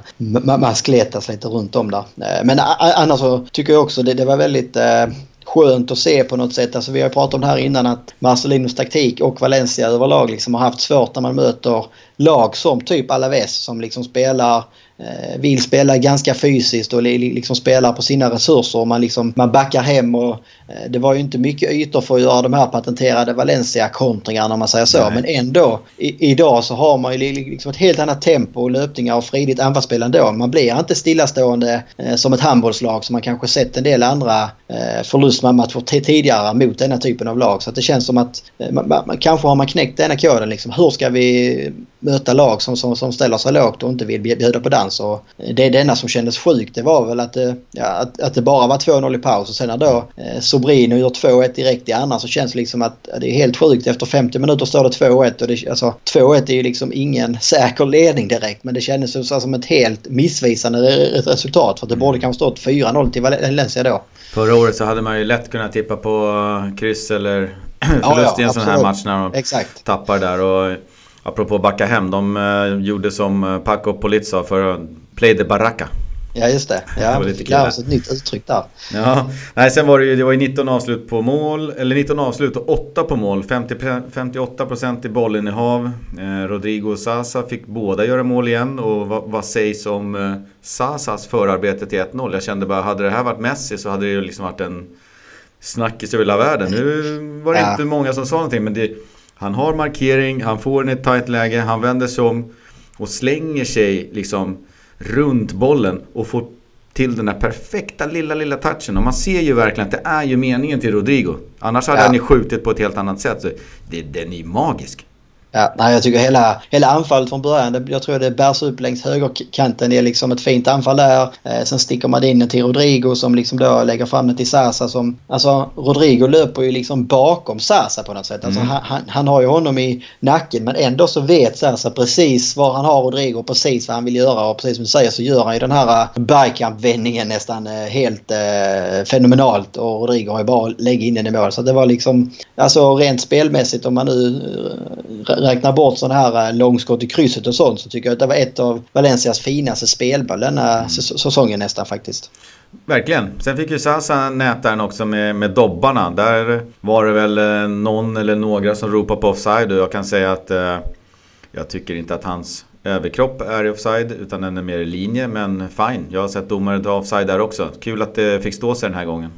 maskletas lite runt om där. Eh, men annars så tycker jag också det, det var väldigt eh, skönt att se på något sätt. Alltså vi har pratat om det här innan att Marcelinos taktik och Valencia överlag liksom har haft svårt när man möter lag som typ Alaves som liksom spelar eh, vill spela ganska fysiskt och liksom spelar på sina resurser. Och man, liksom, man backar hem och eh, det var ju inte mycket ytor för att göra de här patenterade Valencia-kontringarna om man säger så. Nej. Men ändå, i, idag så har man ju liksom ett helt annat tempo och löpningar och fridigt anfallsspel ändå. Man blir inte stillastående eh, som ett handbollslag som man kanske sett en del andra eh, förlustmatcher tidigare mot denna typen av lag. Så det känns som att eh, man, man, kanske har man knäckt denna koden. Liksom. Hur ska vi möta lag som, som, som ställer sig lågt och inte vill bjuda på dans? Och det är denna som kändes sjukt. Det var väl att det, ja, att, att det bara var 2-0 i paus och sen när då eh, Sobrino gör 2-1 direkt i andra så känns det liksom att det är helt sjukt. Efter 50 minuter står det 2-1 och det, alltså 2-1 är ju liksom ingen säker ledning direkt men det kändes som ett helt missvisande resultat för att det borde kanske stått 4-0 till Valencia då. Förra året så hade man ju lätt kunnat tippa på kryss eller förlust ja, ja, i en sån här match när de Exakt. tappar där. Och apropå backa hem, de uh, gjorde som eh, Paco Polit sa för play the baraka. Ja just det. Ja, det fick lära oss ett nytt uttryck där. Ja. Nej, sen var det ju det var ju 19 avslut på mål. Eller 19 avslut och 8 på mål. 50, 58% i bollinnehav. Eh, Rodrigo och Sasa fick båda göra mål igen. Och vad, vad sägs om eh, Sasas förarbete till 1-0? Jag kände bara, hade det här varit Messi så hade det ju liksom varit en snackis över hela världen. Nu var det ja. inte många som sa någonting men det, han har markering, han får den i ett tajt läge, han vänder sig om och slänger sig liksom runt bollen och får till den där perfekta lilla, lilla touchen. Och man ser ju verkligen att det är ju meningen till Rodrigo. Annars hade ja. han ju skjutit på ett helt annat sätt. Så det, den är ju magisk. Ja, nej, jag tycker hela, hela anfallet från början, det, jag tror det bärs upp längs högerkanten. Det är liksom ett fint anfall där. Eh, sen sticker man in till Rodrigo som liksom då lägger fram det till Sasa som... Alltså Rodrigo löper ju liksom bakom Sasa på något sätt. Alltså, mm. han, han, har ju honom i nacken men ändå så vet Sasa precis var han har Rodrigo precis vad han vill göra. Och precis som du säger så gör han ju den här eh, bergkamp-vändningen nästan eh, helt eh, fenomenalt. Och Rodrigo har ju bara lägga in den i mål. Så det var liksom... Alltså rent spelmässigt om man nu räknar bort sådana här eh, långskott i krysset och sånt så tycker jag att det var ett av Valencias finaste spelboll denna mm. säsongen nästan faktiskt. Verkligen. Sen fick ju Sasa nätaren också med, med dobbarna. Där var det väl eh, någon eller några som ropade på offside och jag kan säga att eh, jag tycker inte att hans överkropp är i offside utan den är mer i linje. Men fine, jag har sett domare ta offside där också. Kul att det fick stå sig den här gången.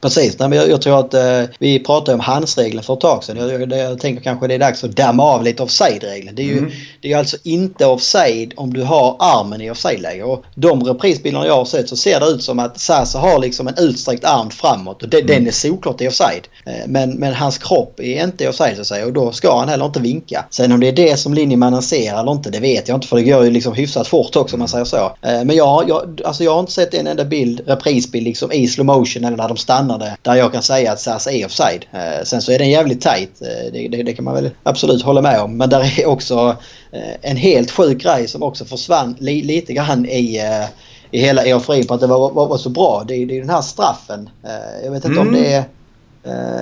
Precis, Nej, men jag, jag tror att eh, vi pratade om handsregeln för ett tag sedan. Jag, jag, jag tänker kanske det är dags att damma av lite offside-regeln. Det är ju mm. det är alltså inte offside om du har armen i offside-läge. Och de reprisbilderna jag har sett så ser det ut som att Sasa har liksom en utsträckt arm framåt och det, mm. den är såklart i offside. Eh, men, men hans kropp är inte i offside så att säga och då ska han heller inte vinka. Sen om det är det som linjemannen ser eller inte det vet jag inte för det går ju liksom hyfsat fort också om man säger så. Eh, men jag, jag, alltså jag har inte sett en enda bild, reprisbild liksom i slow motion eller när de stannar stannade där jag kan säga att SAS är offside. Eh, sen så är den jävligt tight. Eh, det, det, det, kan man väl absolut hålla med om. Men där är också eh, en helt sjuk grej som också försvann li, lite grann i, i hela euforin på att det var, var, var så bra. Det, det är den här straffen. Jag vet inte mm. om det är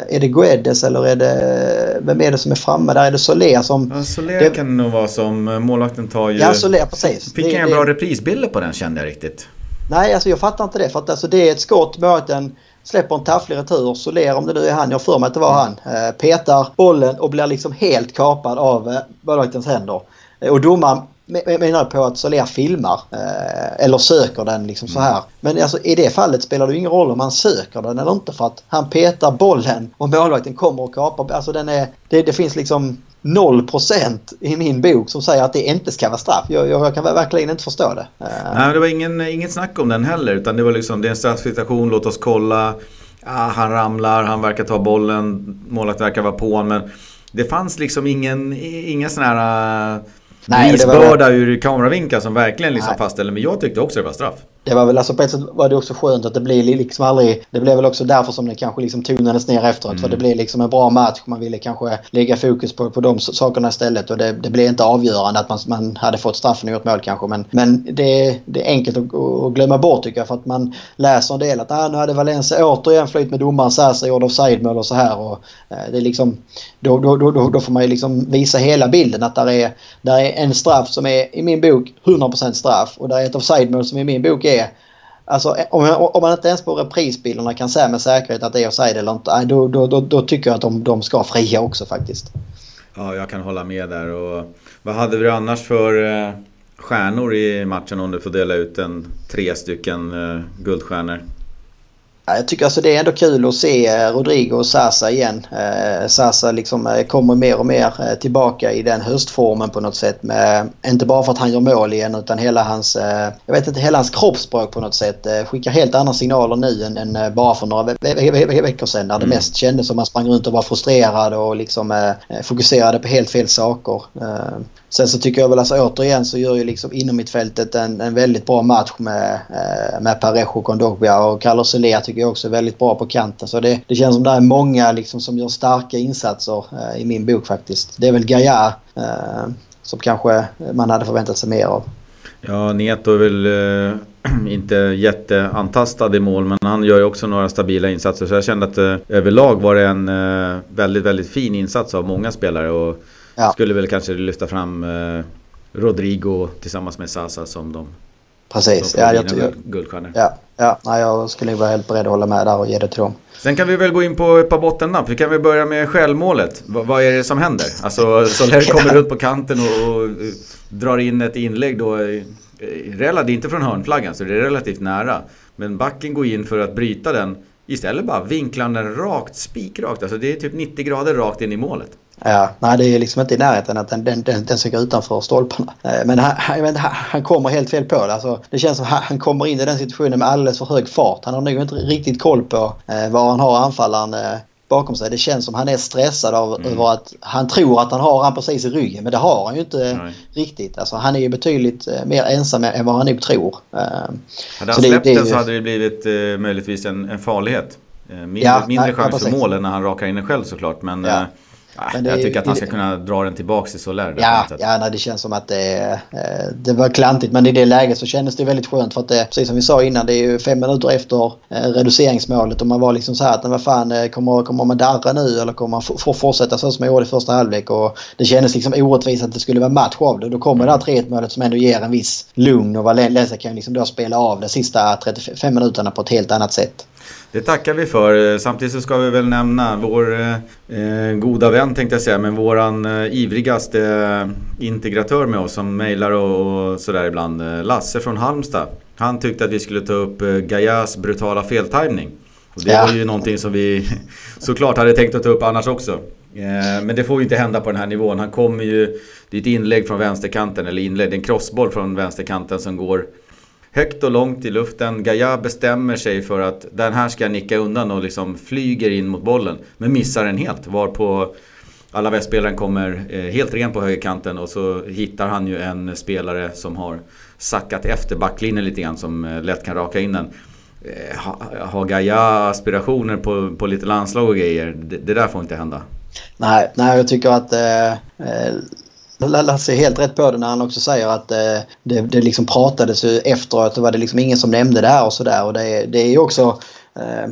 är det Guedes eller är det... Vem är det som är framme där? Är det Soler som... Ja, Soler det, kan det nog vara som målvakten tar ju... Ja, Soler precis. Fick inga bra reprisbilder på den kände jag riktigt. Nej, alltså jag fattar inte det. För att alltså, det är ett skott, målvakten släpper en tafflig retur. Soler, om det nu är han, jag för mig att det var han, eh, petar bollen och blir liksom helt kapad av eh, målvaktens händer. Eh, och domaren menar på att Soler filmar eller söker den liksom så här. Men alltså, i det fallet spelar det ingen roll om han söker den eller inte för att han petar bollen och målvakten kommer och kapar. Alltså den är, det, det finns liksom 0% i min bok som säger att det inte ska vara straff. Jag, jag, jag kan verkligen inte förstå det. Nej, det var ingen, inget snack om den heller. Utan det var liksom, det är en straffsituation, låt oss kolla. Ah, han ramlar, han verkar ta bollen, målet verkar vara på men det fanns liksom ingen, inga sådana här bevisbörda var... ur kameravinkeln som verkligen liksom fastställde. Men jag tyckte också det var straff. Det var väl alltså på ett sätt var det också skönt att det blir liksom aldrig... Det blev väl också därför som det kanske liksom tonades ner efteråt. Mm. För det blev liksom en bra match. Man ville kanske lägga fokus på, på de sakerna istället. Och det, det blev inte avgörande att man, man hade fått straffen och gjort mål kanske. Men, men det, det är enkelt att, att, glömma bort tycker jag. För att man läser en del att ah, nu hade Valencia återigen flytt med domaren Sasa gjorde offside-mål och så här. Och, eh, det är liksom, då, då, då, då, får man ju liksom visa hela bilden. Att där är, där är en straff som är i min bok 100% straff. Och där är ett offside-mål som i min bok är Alltså om, om man inte ens på reprisbilderna kan säga med säkerhet att det är offside eller inte. Då, då, då, då tycker jag att de, de ska fria också faktiskt. Ja, jag kan hålla med där. Och vad hade vi annars för, eh, stjärnor i matchen om du får dela ut en tre stycken eh, guldstjärnor? Ja, jag tycker alltså det är ändå kul att se eh, Rodrigo och Sasa igen. Eh, Sasa liksom eh, kommer mer och mer eh, tillbaka i den höstformen på något sätt. Med, inte bara för att han gör mål igen utan hela hans, eh, jag vet inte, hela hans kroppsspråk på något sätt eh, skickar helt andra signaler nu än, än bara för några ve ve ve veckor sedan. När det mm. mest kändes som att han sprang runt och var frustrerad och liksom fokuserade på helt fel saker. Sen så tycker jag väl alltså återigen så gör ju liksom inom mittfältet en, en väldigt bra match med, eh, med Parejo, Kondogbia och Carlos Soler tycker jag också är väldigt bra på kanten. Så det, det känns som det är många liksom som gör starka insatser eh, i min bok faktiskt. Det är väl Gaia eh, som kanske man hade förväntat sig mer av. Ja, Neto är väl eh, inte jätteantastad i mål men han gör ju också några stabila insatser. Så jag kände att eh, överlag var det en eh, väldigt, väldigt fin insats av många spelare. Och ja. skulle väl kanske lyfta fram eh, Rodrigo tillsammans med Sasa som de Precis. Som ja, jag, jag, guldstjärnor. Ja, ja nej, jag skulle vara helt beredd att hålla med där och ge det till dem. Sen kan vi väl gå in på ett par bottennapp. Vi kan väl börja med självmålet. V vad är det som händer? Alltså Soler kommer runt på kanten och, och, drar in ett inlägg då. Relativt, inte från hörnflaggan så det är relativt nära. Men backen går in för att bryta den. Istället bara vinklar den rakt, spikrakt. Alltså det är typ 90 grader rakt in i målet. Ja, nej det är liksom inte i närheten att den, den, den, den ska gå utanför stolparna. Eh, men han, vet, han kommer helt fel på det. Alltså, det känns som att han kommer in i den situationen med alldeles för hög fart. Han har nog inte riktigt koll på eh, var han har anfallaren eh, bakom sig. Det känns som att han är stressad av mm. över att han tror att han har han precis i ryggen. Men det har han ju inte Nej. riktigt. Alltså, han är ju betydligt mer ensam än vad han nog tror. Hade han släppt den så hade det blivit eh, möjligtvis en, en farlighet. Mindre, ja, mindre chans för mål än när han rakar in den själv såklart. Men, ja. Men jag tycker att han ska kunna dra den tillbaka till Soler. Ja, ja nej, det känns som att det, eh, det var klantigt. Men i det läget så kändes det väldigt skönt. För att det, precis som vi sa innan, det är ju fem minuter efter eh, reduceringsmålet. Och man var liksom så här att vad fan, eh, kommer, kommer man darra nu eller kommer man få fortsätta så som man gjorde i första halvlek? Och det kändes liksom orättvist att det skulle vara match av det. Då kommer det här 3-1 målet som ändå ger en viss lugn. Och Valencia kan liksom då spela av de sista 35 minuterna på ett helt annat sätt. Det tackar vi för. Samtidigt så ska vi väl nämna vår eh, goda vän tänkte jag säga, men våran eh, ivrigaste integratör med oss som mejlar och, och sådär ibland. Eh, Lasse från Halmstad. Han tyckte att vi skulle ta upp eh, Gajas brutala feltimning. Och det ja. var ju någonting som vi såklart hade tänkt att ta upp annars också. Eh, men det får ju inte hända på den här nivån. Han kommer ju... Det är ett inlägg från vänsterkanten, eller inlägg, en crossboll från vänsterkanten som går högt och långt i luften. Gaia bestämmer sig för att den här ska jag nicka undan och liksom flyger in mot bollen. Men missar den helt. Varpå alla västspelaren kommer eh, helt ren på högerkanten och så hittar han ju en spelare som har sackat efter backlinjen lite grann som eh, lätt kan raka in den. Eh, har Gaia aspirationer på, på lite landslag och grejer? Det, det där får inte hända. Nej, nej jag tycker att eh, Lasse är helt rätt på det när han också säger att eh, det, det liksom pratades efteråt. Det var det liksom ingen som nämnde det här och sådär. Och det, det är ju också eh,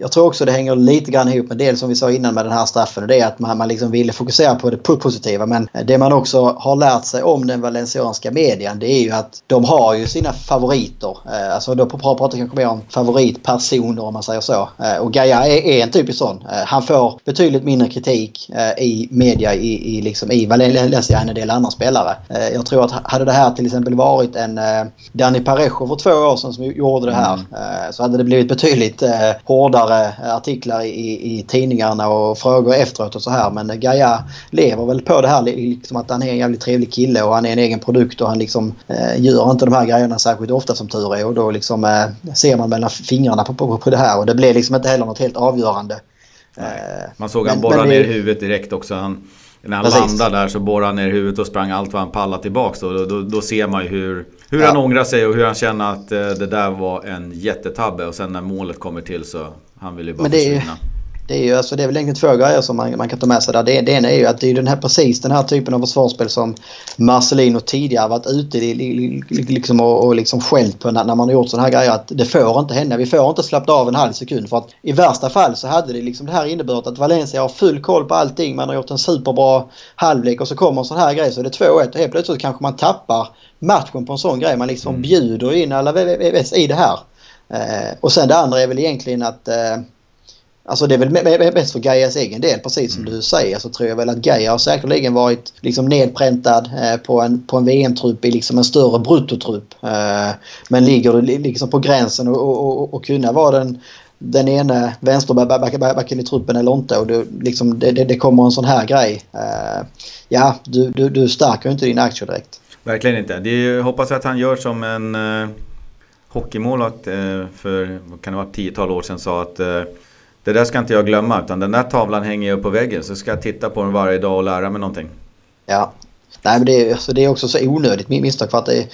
jag tror också det hänger lite grann ihop med det som vi sa innan med den här straffen. Och det är att man, man liksom ville fokusera på det positiva. Men det man också har lärt sig om den valencianska medien det är ju att de har ju sina favoriter. Eh, alltså då pratar kanske mer om favoritpersoner om man säger så. Eh, och Gaia är, är en typisk sån. Eh, han får betydligt mindre kritik i media i, i, liksom, i Valencia än en del andra spelare. Jag tror att hade det här till exempel varit en Danny Parejo för två år sedan som gjorde det här. Mm. Så hade det blivit betydligt hårdare djupare artiklar i, i tidningarna och frågor efteråt och så här. Men Gaia lever väl på det här liksom att han är en jävligt trevlig kille och han är en egen produkt och han liksom eh, gör inte de här grejerna särskilt ofta som tur är. Och då liksom eh, ser man mellan fingrarna på, på, på det här och det blir liksom inte heller något helt avgörande. Eh, man såg han borra ner huvudet direkt också. Han, när han Precis. landade där så borrade han ner huvudet och sprang allt vad han pallade tillbaks. Då, då, då ser man ju hur, hur ja. han ångrar sig och hur han känner att eh, det där var en jättetabbe. Och sen när målet kommer till så han vill ju bara Men det försvinna. Det är, ju, alltså, det är väl egentligen två grejer som man, man kan ta med sig där. Det, det ena är ju att det är den här, precis den här typen av försvarsspel som Marcelino tidigare varit ute i, liksom, och, och liksom skällt på när, när, man har gjort sådana här grejer. Att det får inte hända. Vi får inte slappna av en halv sekund. För att i värsta fall så hade det liksom det här inneburit att Valencia har full koll på allting. Man har gjort en superbra halvlek och så kommer en sån här grej så det är 2-1 och helt plötsligt kanske man tappar matchen på en sån grej. Man liksom mm. bjuder in alla i det här. Eh, och sen det andra är väl egentligen att eh, Alltså det är väl mest för Gaias egen del, precis som mm. du säger, så tror jag väl att Gaia har säkerligen varit liksom nedpräntad eh, på en, på en VM-trupp i liksom en större bruttotrupp. Eh, men ligger liksom på gränsen och, och, och, och kunna vara den, den ena vänsterbacken i truppen eller inte och det, liksom, det, det, det kommer en sån här grej. Uh, ja, du, du, du stärker inte din aktie direkt. Verkligen inte. Det hoppas att han gör som en uh, hockeymålvakt uh, för kan det vara tiotal år sedan sa att det där ska inte jag glömma utan den där tavlan hänger jag upp på väggen så ska jag titta på den varje dag och lära mig någonting. Ja, Nej, men det, är, alltså, det är också så onödigt misstag för att det,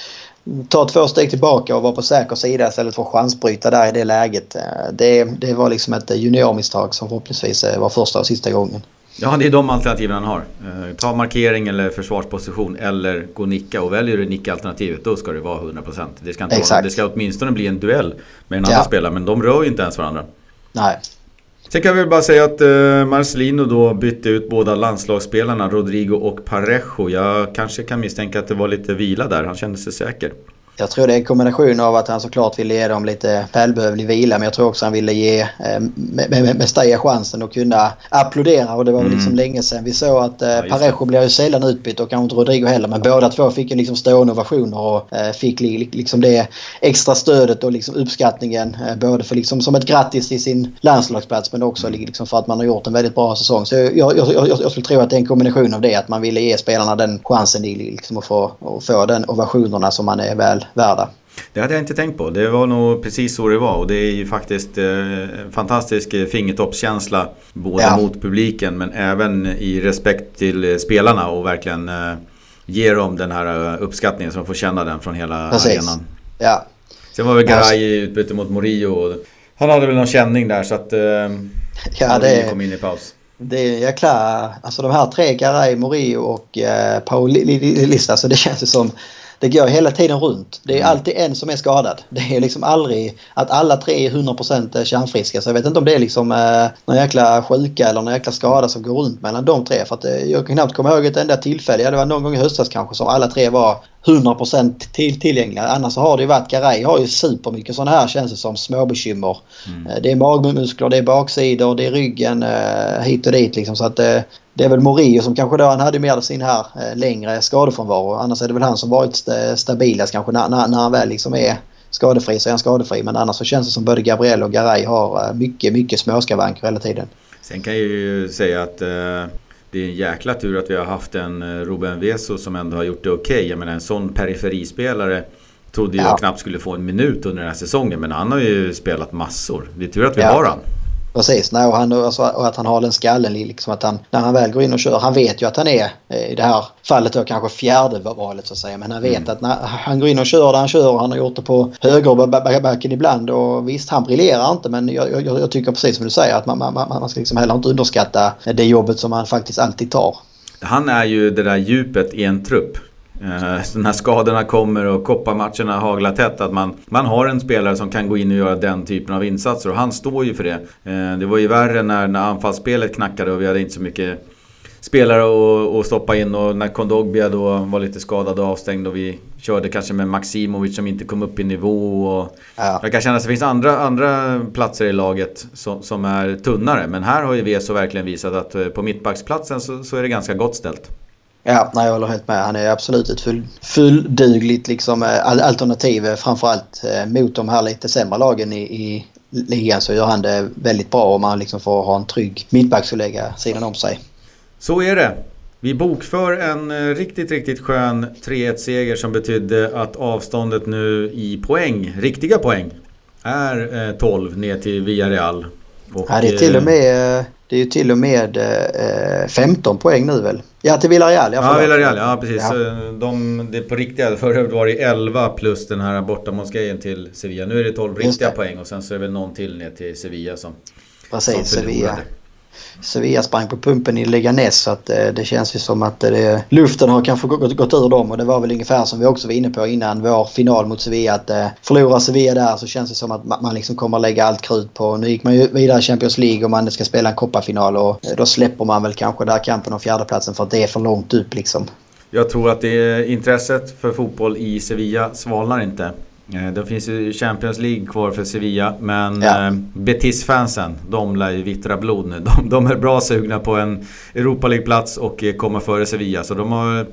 ta två steg tillbaka och vara på säker sida istället för att chansbryta där i det läget. Eh, det, det var liksom ett juniormisstag som förhoppningsvis eh, var första och sista gången. Ja, det är de alternativen han har. Eh, ta markering eller försvarsposition eller gå och nicka. Och väljer du nicka-alternativet då ska det vara 100%. Det ska, inte vara, det ska åtminstone bli en duell med en annan ja. spelare. Men de rör ju inte ens varandra. Nej. Sen kan vi bara säga att eh, Marcelino då bytte ut båda landslagsspelarna Rodrigo och Parejo. Jag kanske kan misstänka att det var lite vila där. Han kände sig säker. Jag tror det är en kombination av att han såklart ville ge dem lite välbehövlig vila men jag tror också han ville ge eh, Mestalla chansen att kunna applådera och det var mm. liksom länge sedan vi såg att eh, ja, Parejo blir ju sällan utbytt och kanske inte Rodrigo heller men båda två fick ju liksom stående ovationer och eh, fick li, liksom det extra stödet och liksom uppskattningen eh, både för liksom som ett grattis till sin landslagsplats men också mm. liksom för att man har gjort en väldigt bra säsong. Så jag, jag, jag, jag, skulle tro att det är en kombination av det att man ville ge spelarna den chansen liksom att få, att få den ovationerna som man är väl värda. Det hade jag inte tänkt på. Det var nog precis så det var och det är ju faktiskt eh, en fantastisk eh, fingertoppskänsla både ja. mot publiken men även i respekt till eh, spelarna och verkligen ge dem den här uppskattningen så de får känna den från hela precis. arenan. Ja. Sen var väl Garay i utbyte mot Morio. Han hade väl någon känning där så att ja, det, kom in i paus. Det är jäkla... Alltså de här tre, Garay, Morio och eh, Paulista, så det känns ju som det går hela tiden runt. Det är mm. alltid en som är skadad. Det är liksom aldrig att alla tre är 100% kärnfriska. Så jag vet inte om det är liksom eh, någon jäkla sjuka eller någon jäkla skada som går runt mellan de tre. För att, eh, jag kan knappt komma ihåg ett enda tillfälle, ja, det var någon gång i höstas kanske, som alla tre var 100% till, tillgängliga. Annars så har det ju varit, Garay har ju supermycket sådana här känns det som småbekymmer. Mm. Eh, det är magmuskler, det är baksidor, det är ryggen eh, hit och dit liksom. Så att eh, det är väl Morio som kanske då han hade mer sin här eh, längre skadefrånvaro. Annars är det väl han som varit st stabilast kanske när, när, när han väl liksom är skadefri så är han skadefri. Men annars så känns det som både Gabriel och Garay har mycket, mycket småskavanker hela tiden. Sen kan jag ju säga att eh det är en jäkla tur att vi har haft en eh, Ruben Veso som ändå har gjort det okej. Okay. Jag menar en sån periferispelare trodde jag ja. knappt skulle få en minut under den här säsongen. Men han har ju spelat massor. Det är tur att vi ja. har han. Precis, nej, och, han, alltså, och att han har den skallen liksom att han, när han väl går in och kör, han vet ju att han är eh, i det här fallet då kanske fjärde valet så att säga. Men han vet mm. att när han går in och kör där han kör, han har gjort det på högerbacken ibland och visst han briljerar inte men jag, jag, jag tycker precis som du säger att man, man, man ska liksom heller inte underskatta det jobbet som han faktiskt alltid tar. Han är ju det där djupet i en trupp. Eh, när skadorna kommer och kopparmatcherna haglar tätt att man, man har en spelare som kan gå in och göra den typen av insatser och han står ju för det. Eh, det var ju värre när, när anfallsspelet knackade och vi hade inte så mycket spelare att stoppa in och när Kondogbia då var lite skadad och avstängd och vi körde kanske med Maximovic som inte kom upp i nivå. Och ja. Jag kan känna att det finns andra, andra platser i laget som, som är tunnare. Men här har ju Veso verkligen visat att eh, på mittbacksplatsen så, så är det ganska gott ställt. Ja, nej, jag håller helt med. Han är absolut ett full, fulldugligt liksom, eh, alternativ eh, framförallt eh, mot de här lite sämre lagen i, i ligan så gör han det väldigt bra om man liksom får ha en trygg mittback att lägga sidan om sig. Så är det. Vi bokför en riktigt, riktigt skön 3-1-seger som betydde att avståndet nu i poäng, riktiga poäng, är 12 ner till Villarreal. Och, ja, det är till och med det är ju till och med eh, 15 poäng nu väl? Ja, till Villarreal. Ja, ja Villarreal. Ja, precis. Ja. De, det på riktiga. Året var det 11 plus den här bortamålsgrejen till Sevilla. Nu är det 12 riktiga poäng och sen så är det väl någon till ner till Sevilla som Precis, som Sevilla. Sevilla sprang på pumpen i Leganes så att eh, det känns ju som att eh, det, luften har kanske gått, gått ur dem och det var väl ungefär som vi också var inne på innan vår final mot Sevilla att eh, förlorar Sevilla där så känns det som att man liksom kommer lägga allt krut på. Nu gick man ju vidare i Champions League och man ska spela en kopparfinal och eh, då släpper man väl kanske där kampen om fjärdeplatsen för att det är för långt upp liksom. Jag tror att det intresset för fotboll i Sevilla svalnar inte. Eh, det finns ju Champions League kvar för Sevilla men ja. Eh, Betis-fansen, de lär ju vittra blod nu. De, de, är bra sugna på en Europa League-plats och eh, komma före Sevilla. Så de har,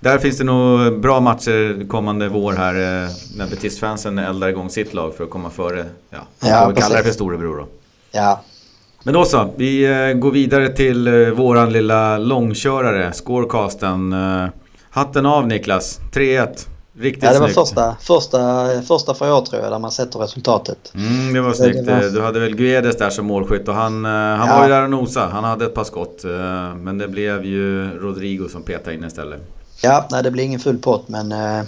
där finns det nog bra matcher kommande vår här när Betis-fansen eldar igång sitt lag för att komma före, ja, ja vi kalla det för storebror då. Ja. Men då så, vi går vidare till våran lilla långkörare, scorecasten. Hatten av Niklas, 3-1. Riktigt ja, det var snyggt. första, första, första för jag tror jag, där man sätter resultatet. Mm, det var snyggt. Det var... Du hade väl Guedes där som målskytt och han, eh, han ja. var ju där och nosa. Han hade ett par skott. Eh, men det blev ju Rodrigo som petade in istället. Ja, nej, det blev ingen full pott men eh,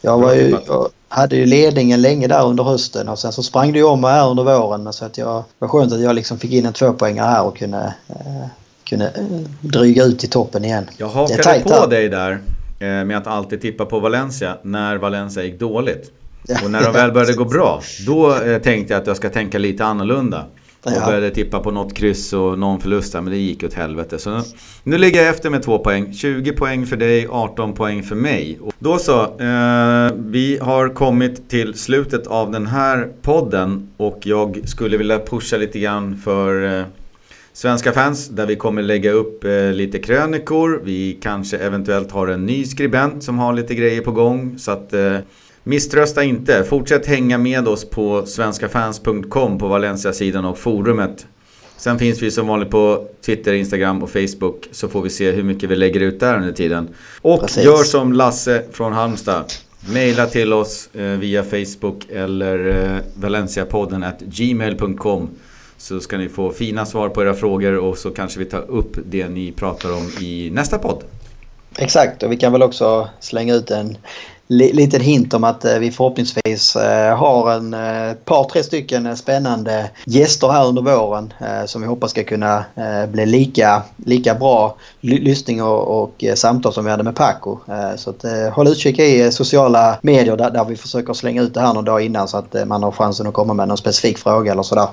jag, var ju, jag hade ju ledningen länge där under hösten och sen så sprang det ju om mig här under våren. Men så att jag, det var skönt att jag liksom fick in en tvåpoängare här och kunde, eh, kunde dryga ut i toppen igen. Jag hakade på där. dig där Eh, med att alltid tippa på Valencia när Valencia gick dåligt. Och när de väl började gå bra, då eh, tänkte jag att jag ska tänka lite annorlunda. Och började tippa på något kryss och någon förlust men det gick åt helvete. Så nu, nu ligger jag efter med två poäng. 20 poäng för dig, 18 poäng för mig. Och då så, eh, vi har kommit till slutet av den här podden och jag skulle vilja pusha lite grann för eh, Svenska fans där vi kommer lägga upp eh, lite krönikor. Vi kanske eventuellt har en ny skribent som har lite grejer på gång. Så att eh, misströsta inte. Fortsätt hänga med oss på svenskafans.com på Valencia-sidan och forumet. Sen finns vi som vanligt på Twitter, Instagram och Facebook. Så får vi se hur mycket vi lägger ut där under tiden. Och Precis. gör som Lasse från Halmstad. Maila till oss eh, via Facebook eller eh, valenciapodden gmail.com så ska ni få fina svar på era frågor och så kanske vi tar upp det ni pratar om i nästa podd. Exakt och vi kan väl också slänga ut en liten hint om att eh, vi förhoppningsvis eh, har en eh, par, tre stycken spännande gäster här under våren som vi hoppas ska kunna bli lika, lika bra lyssning och, och samtal som vi hade med Paco. Så att, håll utkik i sociala medier där, där vi försöker slänga ut det här någon dag innan så att man har chansen att komma med någon specifik fråga eller sådär.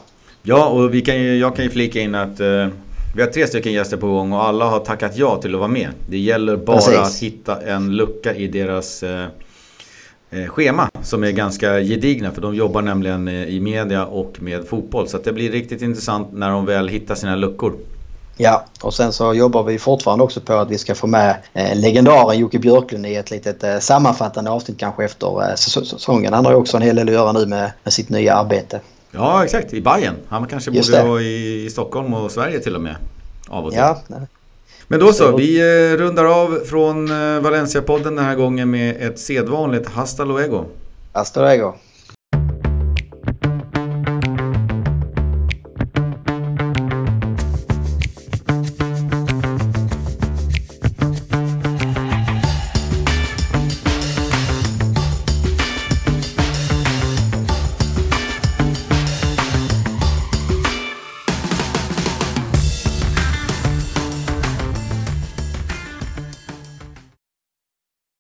Ja, och vi kan ju, jag kan ju flika in att eh, vi har tre stycken gäster på gång och alla har tackat ja till att vara med. Det gäller bara Precis. att hitta en lucka i deras eh, eh, schema som är ganska gedigna för de jobbar nämligen eh, i media och med fotboll. Så det blir riktigt intressant när de väl hittar sina luckor. Ja, och sen så jobbar vi fortfarande också på att vi ska få med eh, legendaren Jocke Björklund i ett litet eh, sammanfattande avsnitt kanske efter eh, säsongen. Han har ju också en hel del att göra nu med, med sitt nya arbete. Ja, exakt. I Bayern. Han kanske Just borde vara i, i Stockholm och Sverige till och med. Av och till. Ja. Men då så, vi eh, rundar av från eh, Valencia-podden den här gången med ett sedvanligt Hasta luego. Hasta luego.